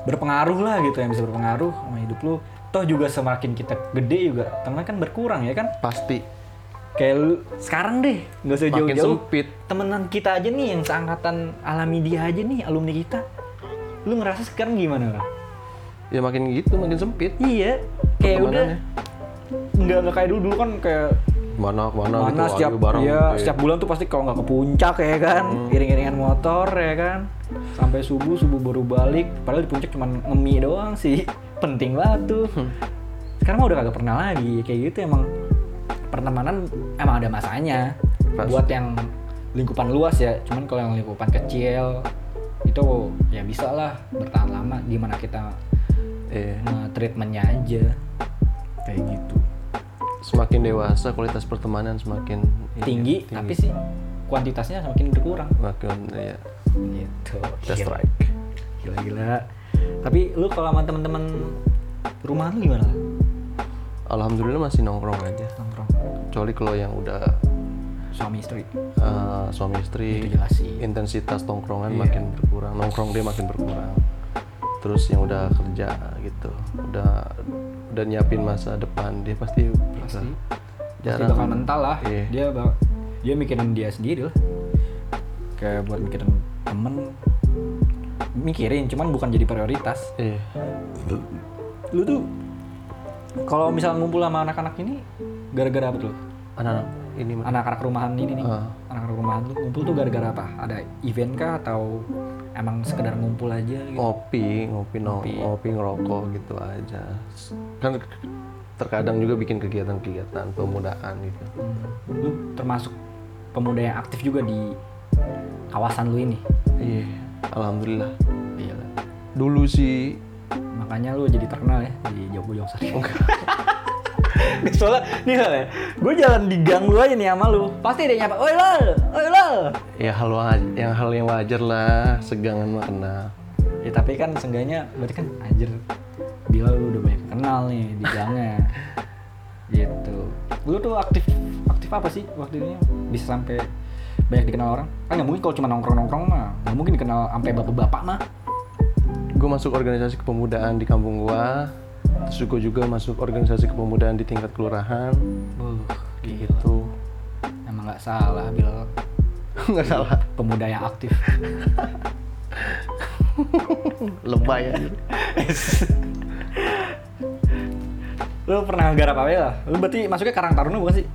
berpengaruh lah gitu yang bisa berpengaruh sama hidup lu. Toh juga semakin kita gede juga teman kan berkurang ya kan. Pasti. Kayak lu sekarang deh nggak usah jauh-jauh. Temenan kita aja nih yang seangkatan alami dia aja nih alumni kita. Lu ngerasa sekarang gimana lah? Ya makin gitu, makin sempit. Iya, kayak udah. Nggak nggak kayak dulu dulu kan kayak Mana mana, mana gitu, setiap ayo bareng ya, gitu ya. setiap bulan tuh pasti kalau nggak ke puncak ya kan iring-iringan motor ya kan. Sampai subuh subuh baru balik. Padahal di puncak cuma ngemi doang sih. [LAUGHS] Penting banget tuh. Sekarang mah udah kagak pernah lagi. Kayak gitu emang pertemanan emang ada masanya. Pasti. buat yang lingkupan luas ya. Cuman kalau yang lingkupan kecil itu ya bisa lah bertahan lama. Gimana kita Iya. treatmentnya aja kayak gitu Semakin dewasa kualitas pertemanan semakin ini, tinggi, tapi sih kuantitasnya semakin berkurang Semakin ya. gitu That's Gila. right. gila-gila tapi lu kalau sama teman-teman rumah lu gimana Alhamdulillah masih nongkrong aja. nongkrong Kecuali kalau yang udah suami istri eh, suami istri itu jelas sih intensitas tongkrongan Iya. makin berkurang nongkrong dia makin berkurang terus yang udah kerja gitu. Udah udah nyiapin masa depan dia pasti pasti. Bakal- pasti jarang. bakal mental lah. Iya. dia bak dia mikirin dia sendiri lah. Kayak buat mikirin temen. Mikirin cuman bukan jadi prioritas. Iya. Lu tuh kalau misalnya ngumpul sama anak-anak ini gara-gara apa tuh? Anak ini anak-anak rumahan ini nih. Ah. anak-anak rumahan tuh ngumpul tuh gara-gara apa? Ada event kah atau emang sekedar ngumpul aja gitu. Ngopi ngopi no, Ngopi. ngopi ngerokok gitu aja. Kan terkadang juga bikin kegiatan-kegiatan pemudaan gitu. Hmm. lu termasuk pemuda yang aktif juga di kawasan lu ini? Iya alhamdulillah. Iya. Dulu sih makanya lu jadi terkenal ya di Jogja Jogja Sari soalnya nih Lal ya. Gue jalan di gang lu aja nih sama lu. Pasti ada yang nyapa oi lal oi lal ya hal wa- yang hal yang wajar lah segangan mah kenal. Ya tapi kan seenggaknya berarti kan anjir Bilal lu udah banyak kenal nih di gangnya. [LAUGHS] Gitu. Lu tuh aktif aktif apa sih waktu ini bisa sampai banyak dikenal orang? Kan nggak mungkin kalau cuma nongkrong nongkrong mah. Nggak mungkin dikenal sampai bapak-bapak mah. Gue masuk organisasi kepemudaan di kampung gua terus gue juga masuk organisasi kepemudaan di tingkat kelurahan. Buh, gitu. Emang nggak salah Bilal [LAUGHS] nggak salah. Pemuda yang aktif. [LAUGHS] Lebay aja. [LAUGHS] Lu pernah garap apa ya lu berarti masuknya Karang Taruna bukan sih?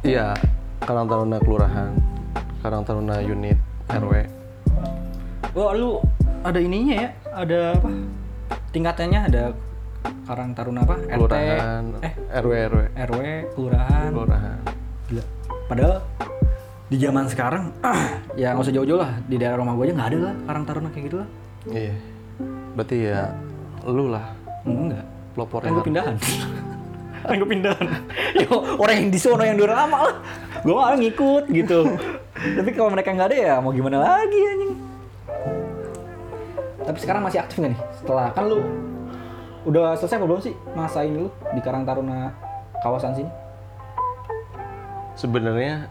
Iya Karang Taruna kelurahan Karang Taruna unit RW Wah lu ada ininya ya? Ada apa? Tingkatannya ada Karang Taruna apa? RT kelurahan. Eh. RW RW RW kelurahan. Kelurahan. Gila. Padahal di zaman sekarang [CLEARS THROAT] ya nggak usah jauh-jauh lah. Di daerah rumah gue aja nggak ada lah Karang Taruna kayak gitu lah. Iya. Berarti ya lu lah. Enggak. Pelopor kan yang pindahan. [LAUGHS] Kan gue pindahan. [LAUGHS] Yo, orang yang di sono yang udah lama lah. Gue malah ngikut gitu. [LAUGHS] Tapi kalau mereka nggak ada ya mau gimana lagi anjing? Tapi sekarang masih aktif nggak nih? Setelah kan lu udah selesai apa belum sih masa ini lu di Karang Taruna kawasan sini sebenarnya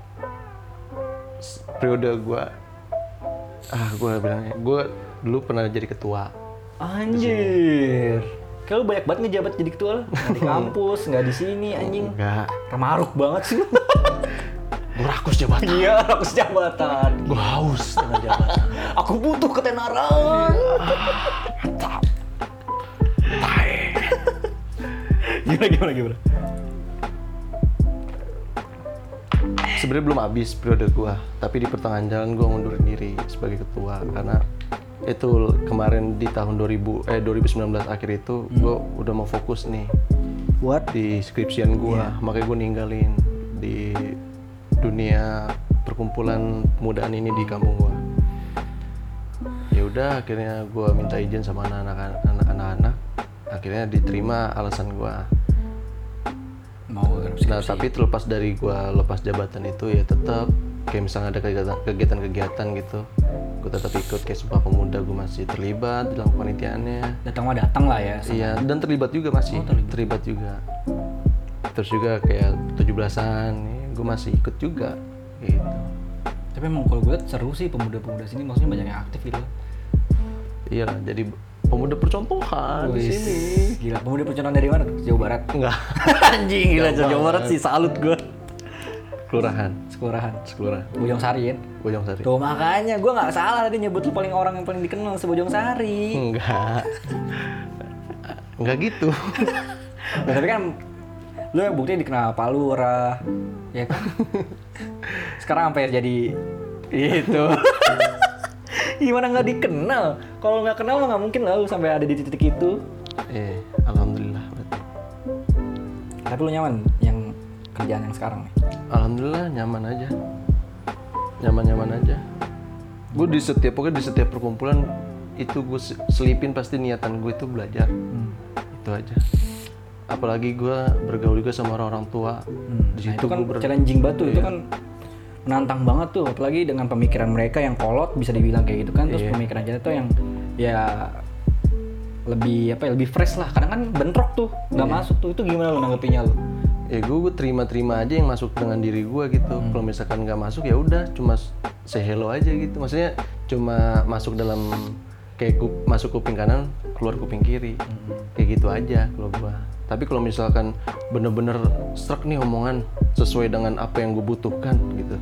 periode gua ah gua bilangnya gua dulu pernah jadi ketua Anjir. Kayak lu banyak banget ngejabat jadi ketua lu. Di [LAUGHS] kampus, nggak di sini anjing. enggak Remaruk banget sih. [LAUGHS] gua rakus jabatan Iya, rakus jabatan. gua haus dengan jabatan [LAUGHS] Aku butuh ketenaran. mantap Gimana gimana gimana? sebenarnya belum habis periode gua tapi di pertengahan jalan gua ngundurin diri sebagai ketua karena itu kemarin di tahun 2000 eh 2019 akhir itu gue udah mau fokus nih Buat di skripsian gue makanya gue ninggalin di dunia perkumpulan pemudaan ini di kampung gue ya udah akhirnya gue minta izin sama anak-anak anak-anak. Akhirnya diterima alasan gue mau garap nah tapi terlepas dari gue lepas jabatan itu ya tetap kayak misalnya ada kegiatan- kegiatan-kegiatan gitu gue tetap ikut kayak sumpah pemuda gue masih terlibat dalam kepanitiaannya datang mah datang lah ya. Iya, dan terlibat juga masih. terlibat. juga. Terus juga kayak 17-an, ya, gue masih ikut juga. Gitu. Tapi emang kalau gue liat seru sih pemuda-pemuda sini, maksudnya banyak yang aktif gitu. Iya, jadi pemuda percontohan di sini. Gila, pemuda percontohan dari mana? Jawa Barat. Enggak, [LAUGHS] Anjing gila Jawa Barat sih salut gue. kelurahan, Sekurahan. sekelurahan. Bojong Sari kan? Bojong Sari. Tuh makanya gue nggak salah tadi nyebut lu paling orang yang paling dikenal sebojong Sari. Enggak. Enggak gitu. Nah, [LAUGHS] tapi kan lu yang buktinya dikenal Pak Lurah, ya kan? [LAUGHS] Sekarang sampai jadi itu. Gimana nggak dikenal? Kalau nggak kenal mah nggak mungkin lah lu sampai ada di titik itu. Eh, alhamdulillah berarti. Tapi lu nyaman yang kerjaan yang sekarang nih? Alhamdulillah nyaman aja. Nyaman-nyaman aja. Gue di setiap pokoknya di setiap perkumpulan itu gue selipin pasti niatan gue itu belajar. Itu aja. Apalagi gue bergaul juga sama orang-orang tua. Di Nah, situ itu kan ber- challenging banget tuh, itu kan menantang banget tuh, apalagi dengan pemikiran mereka yang kolot bisa dibilang kayak gitu kan, terus pemikiran kita tuh yang ya lebih apa ya lebih fresh lah, kadang kan bentrok tuh, nggak masuk tuh, itu gimana lu nanggepinnya lu? ya gue terima-terima aja yang masuk dengan diri gue gitu. Kalau misalkan nggak masuk ya udah cuma say hello aja gitu. Maksudnya cuma masuk dalam kayak kup- masuk kuping kanan keluar kuping kiri kayak gitu aja kalau gue. Tapi kalau misalkan bener-bener struck nih omongan sesuai dengan apa yang gue butuhkan gitu,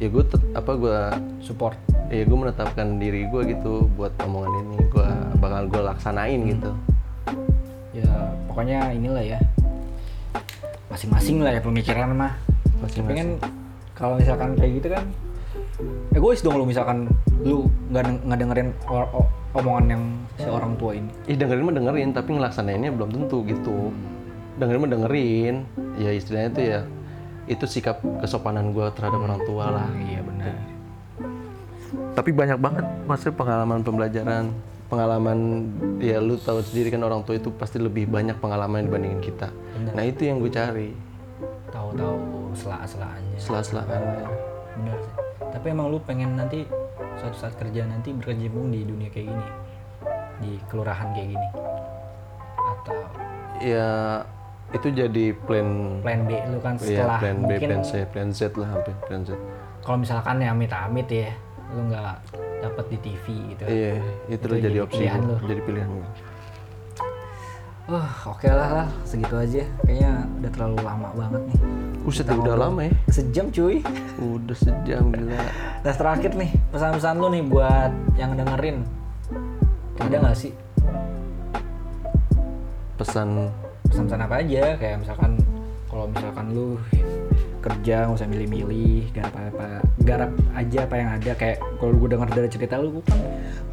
ya gue apa gue Support. ya gue menetapkan diri gue gitu buat omongan ini gue bakal gue laksanain gitu. Ya pokoknya inilah ya, masing-masing lah ya pemikiran mah. Tapi kan kalau misalkan kayak gitu kan, egois dong lu misalkan lu nggak deng- nggak dengerin o- o- omongan yang si orang tua ini. Ih dengerin mah dengerin, tapi ngelaksanainnya belum tentu gitu. Dengerin mah dengerin, ya istilahnya itu ya itu sikap kesopanan gue terhadap orang tua lah. Iya benar. Tapi banyak banget maksudnya pengalaman pembelajaran, pengalaman ya lu tahu sendiri kan orang tua itu pasti lebih banyak pengalaman dibandingin kita. Nah itu yang gue cari, tahu-tahu sela-selaannya. Sela-selaan. bener sih. Tapi emang lu pengen nanti suatu saat kerja nanti berkecimpung di dunia kayak gini? Di kelurahan kayak gini? Atau? Ya itu jadi plan, plan B lu kan ya setelah plan B, mungkin plan C, plan Z lah hampir plan Z. kalau misalkan ya amit-amit ya lu nggak dapet di TV gitu Iya, itu, Itu lo jadi jadi opsi, pilihan lu. jadi pilihan gue. Wah, oke lah lah, segitu aja. Kayaknya udah terlalu lama banget nih. Kita udah lama ya. Sejam cuy. Udah sejam gila. [LAUGHS] Nah terakhir nih, pesan-pesan lu nih buat yang dengerin. Ada nggak sih Pesan pesan-pesan apa aja? Kayak misalkan kalau misalkan lu kerja nggak usah milih-milih, garap apa, garap aja apa yang ada. Kayak kalau gue dengar dari cerita lu, kan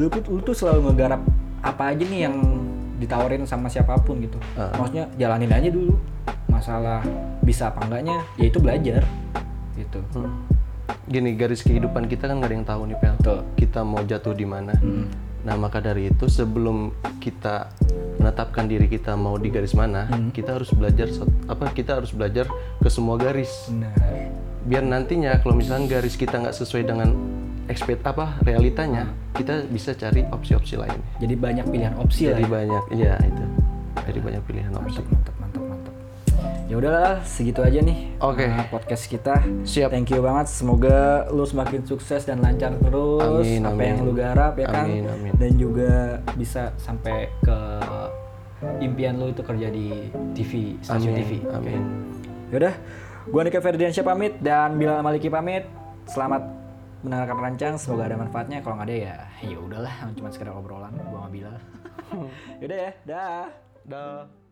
lu, tuh- lu tuh selalu ngegarap apa aja nih yang ditawarin sama siapa pun gitu. Ah. Maksudnya jalanin aja dulu. Masalah bisa apa enggaknya, ya itu belajar gitu. Hmm. Gini, garis kehidupan kita kan gak ada yang tahu nih, Pel. Betul. Kita mau jatuh di mana. Hmm. Nah, maka dari itu sebelum kita menetapkan diri kita mau di garis mana, Hmm. kita harus belajar apa? Kita harus belajar ke semua garis. Benar. Biar nantinya kalau misalnya garis kita nggak sesuai dengan expect apa realitanya, kita bisa cari opsi-opsi lain. Jadi banyak pilihan opsi lah. Jadi ya. banyak, iya itu. Jadi banyak pilihan opsi. Mantap, mantap. Ya udahlah, segitu aja nih. Oke. uh, podcast kita. Siap. Thank you banget. Semoga lu semakin sukses dan lancar terus Amin, apa amin. yang lu garap ya kan. Amin, amin. Dan juga bisa sampai ke impian lu itu kerja di TV, stasiun Amin, TV. amin. Yaudah, gua Nika Ferdiansyah pamit dan Bilal Maliki pamit. Selamat mendengarkan rancang, semoga ada manfaatnya. Kalau nggak ada ya, ya udahlah, cuma sekedar obrolan gua sama Bilal. [LAUGHS] Yaudah ya, dah. Dah.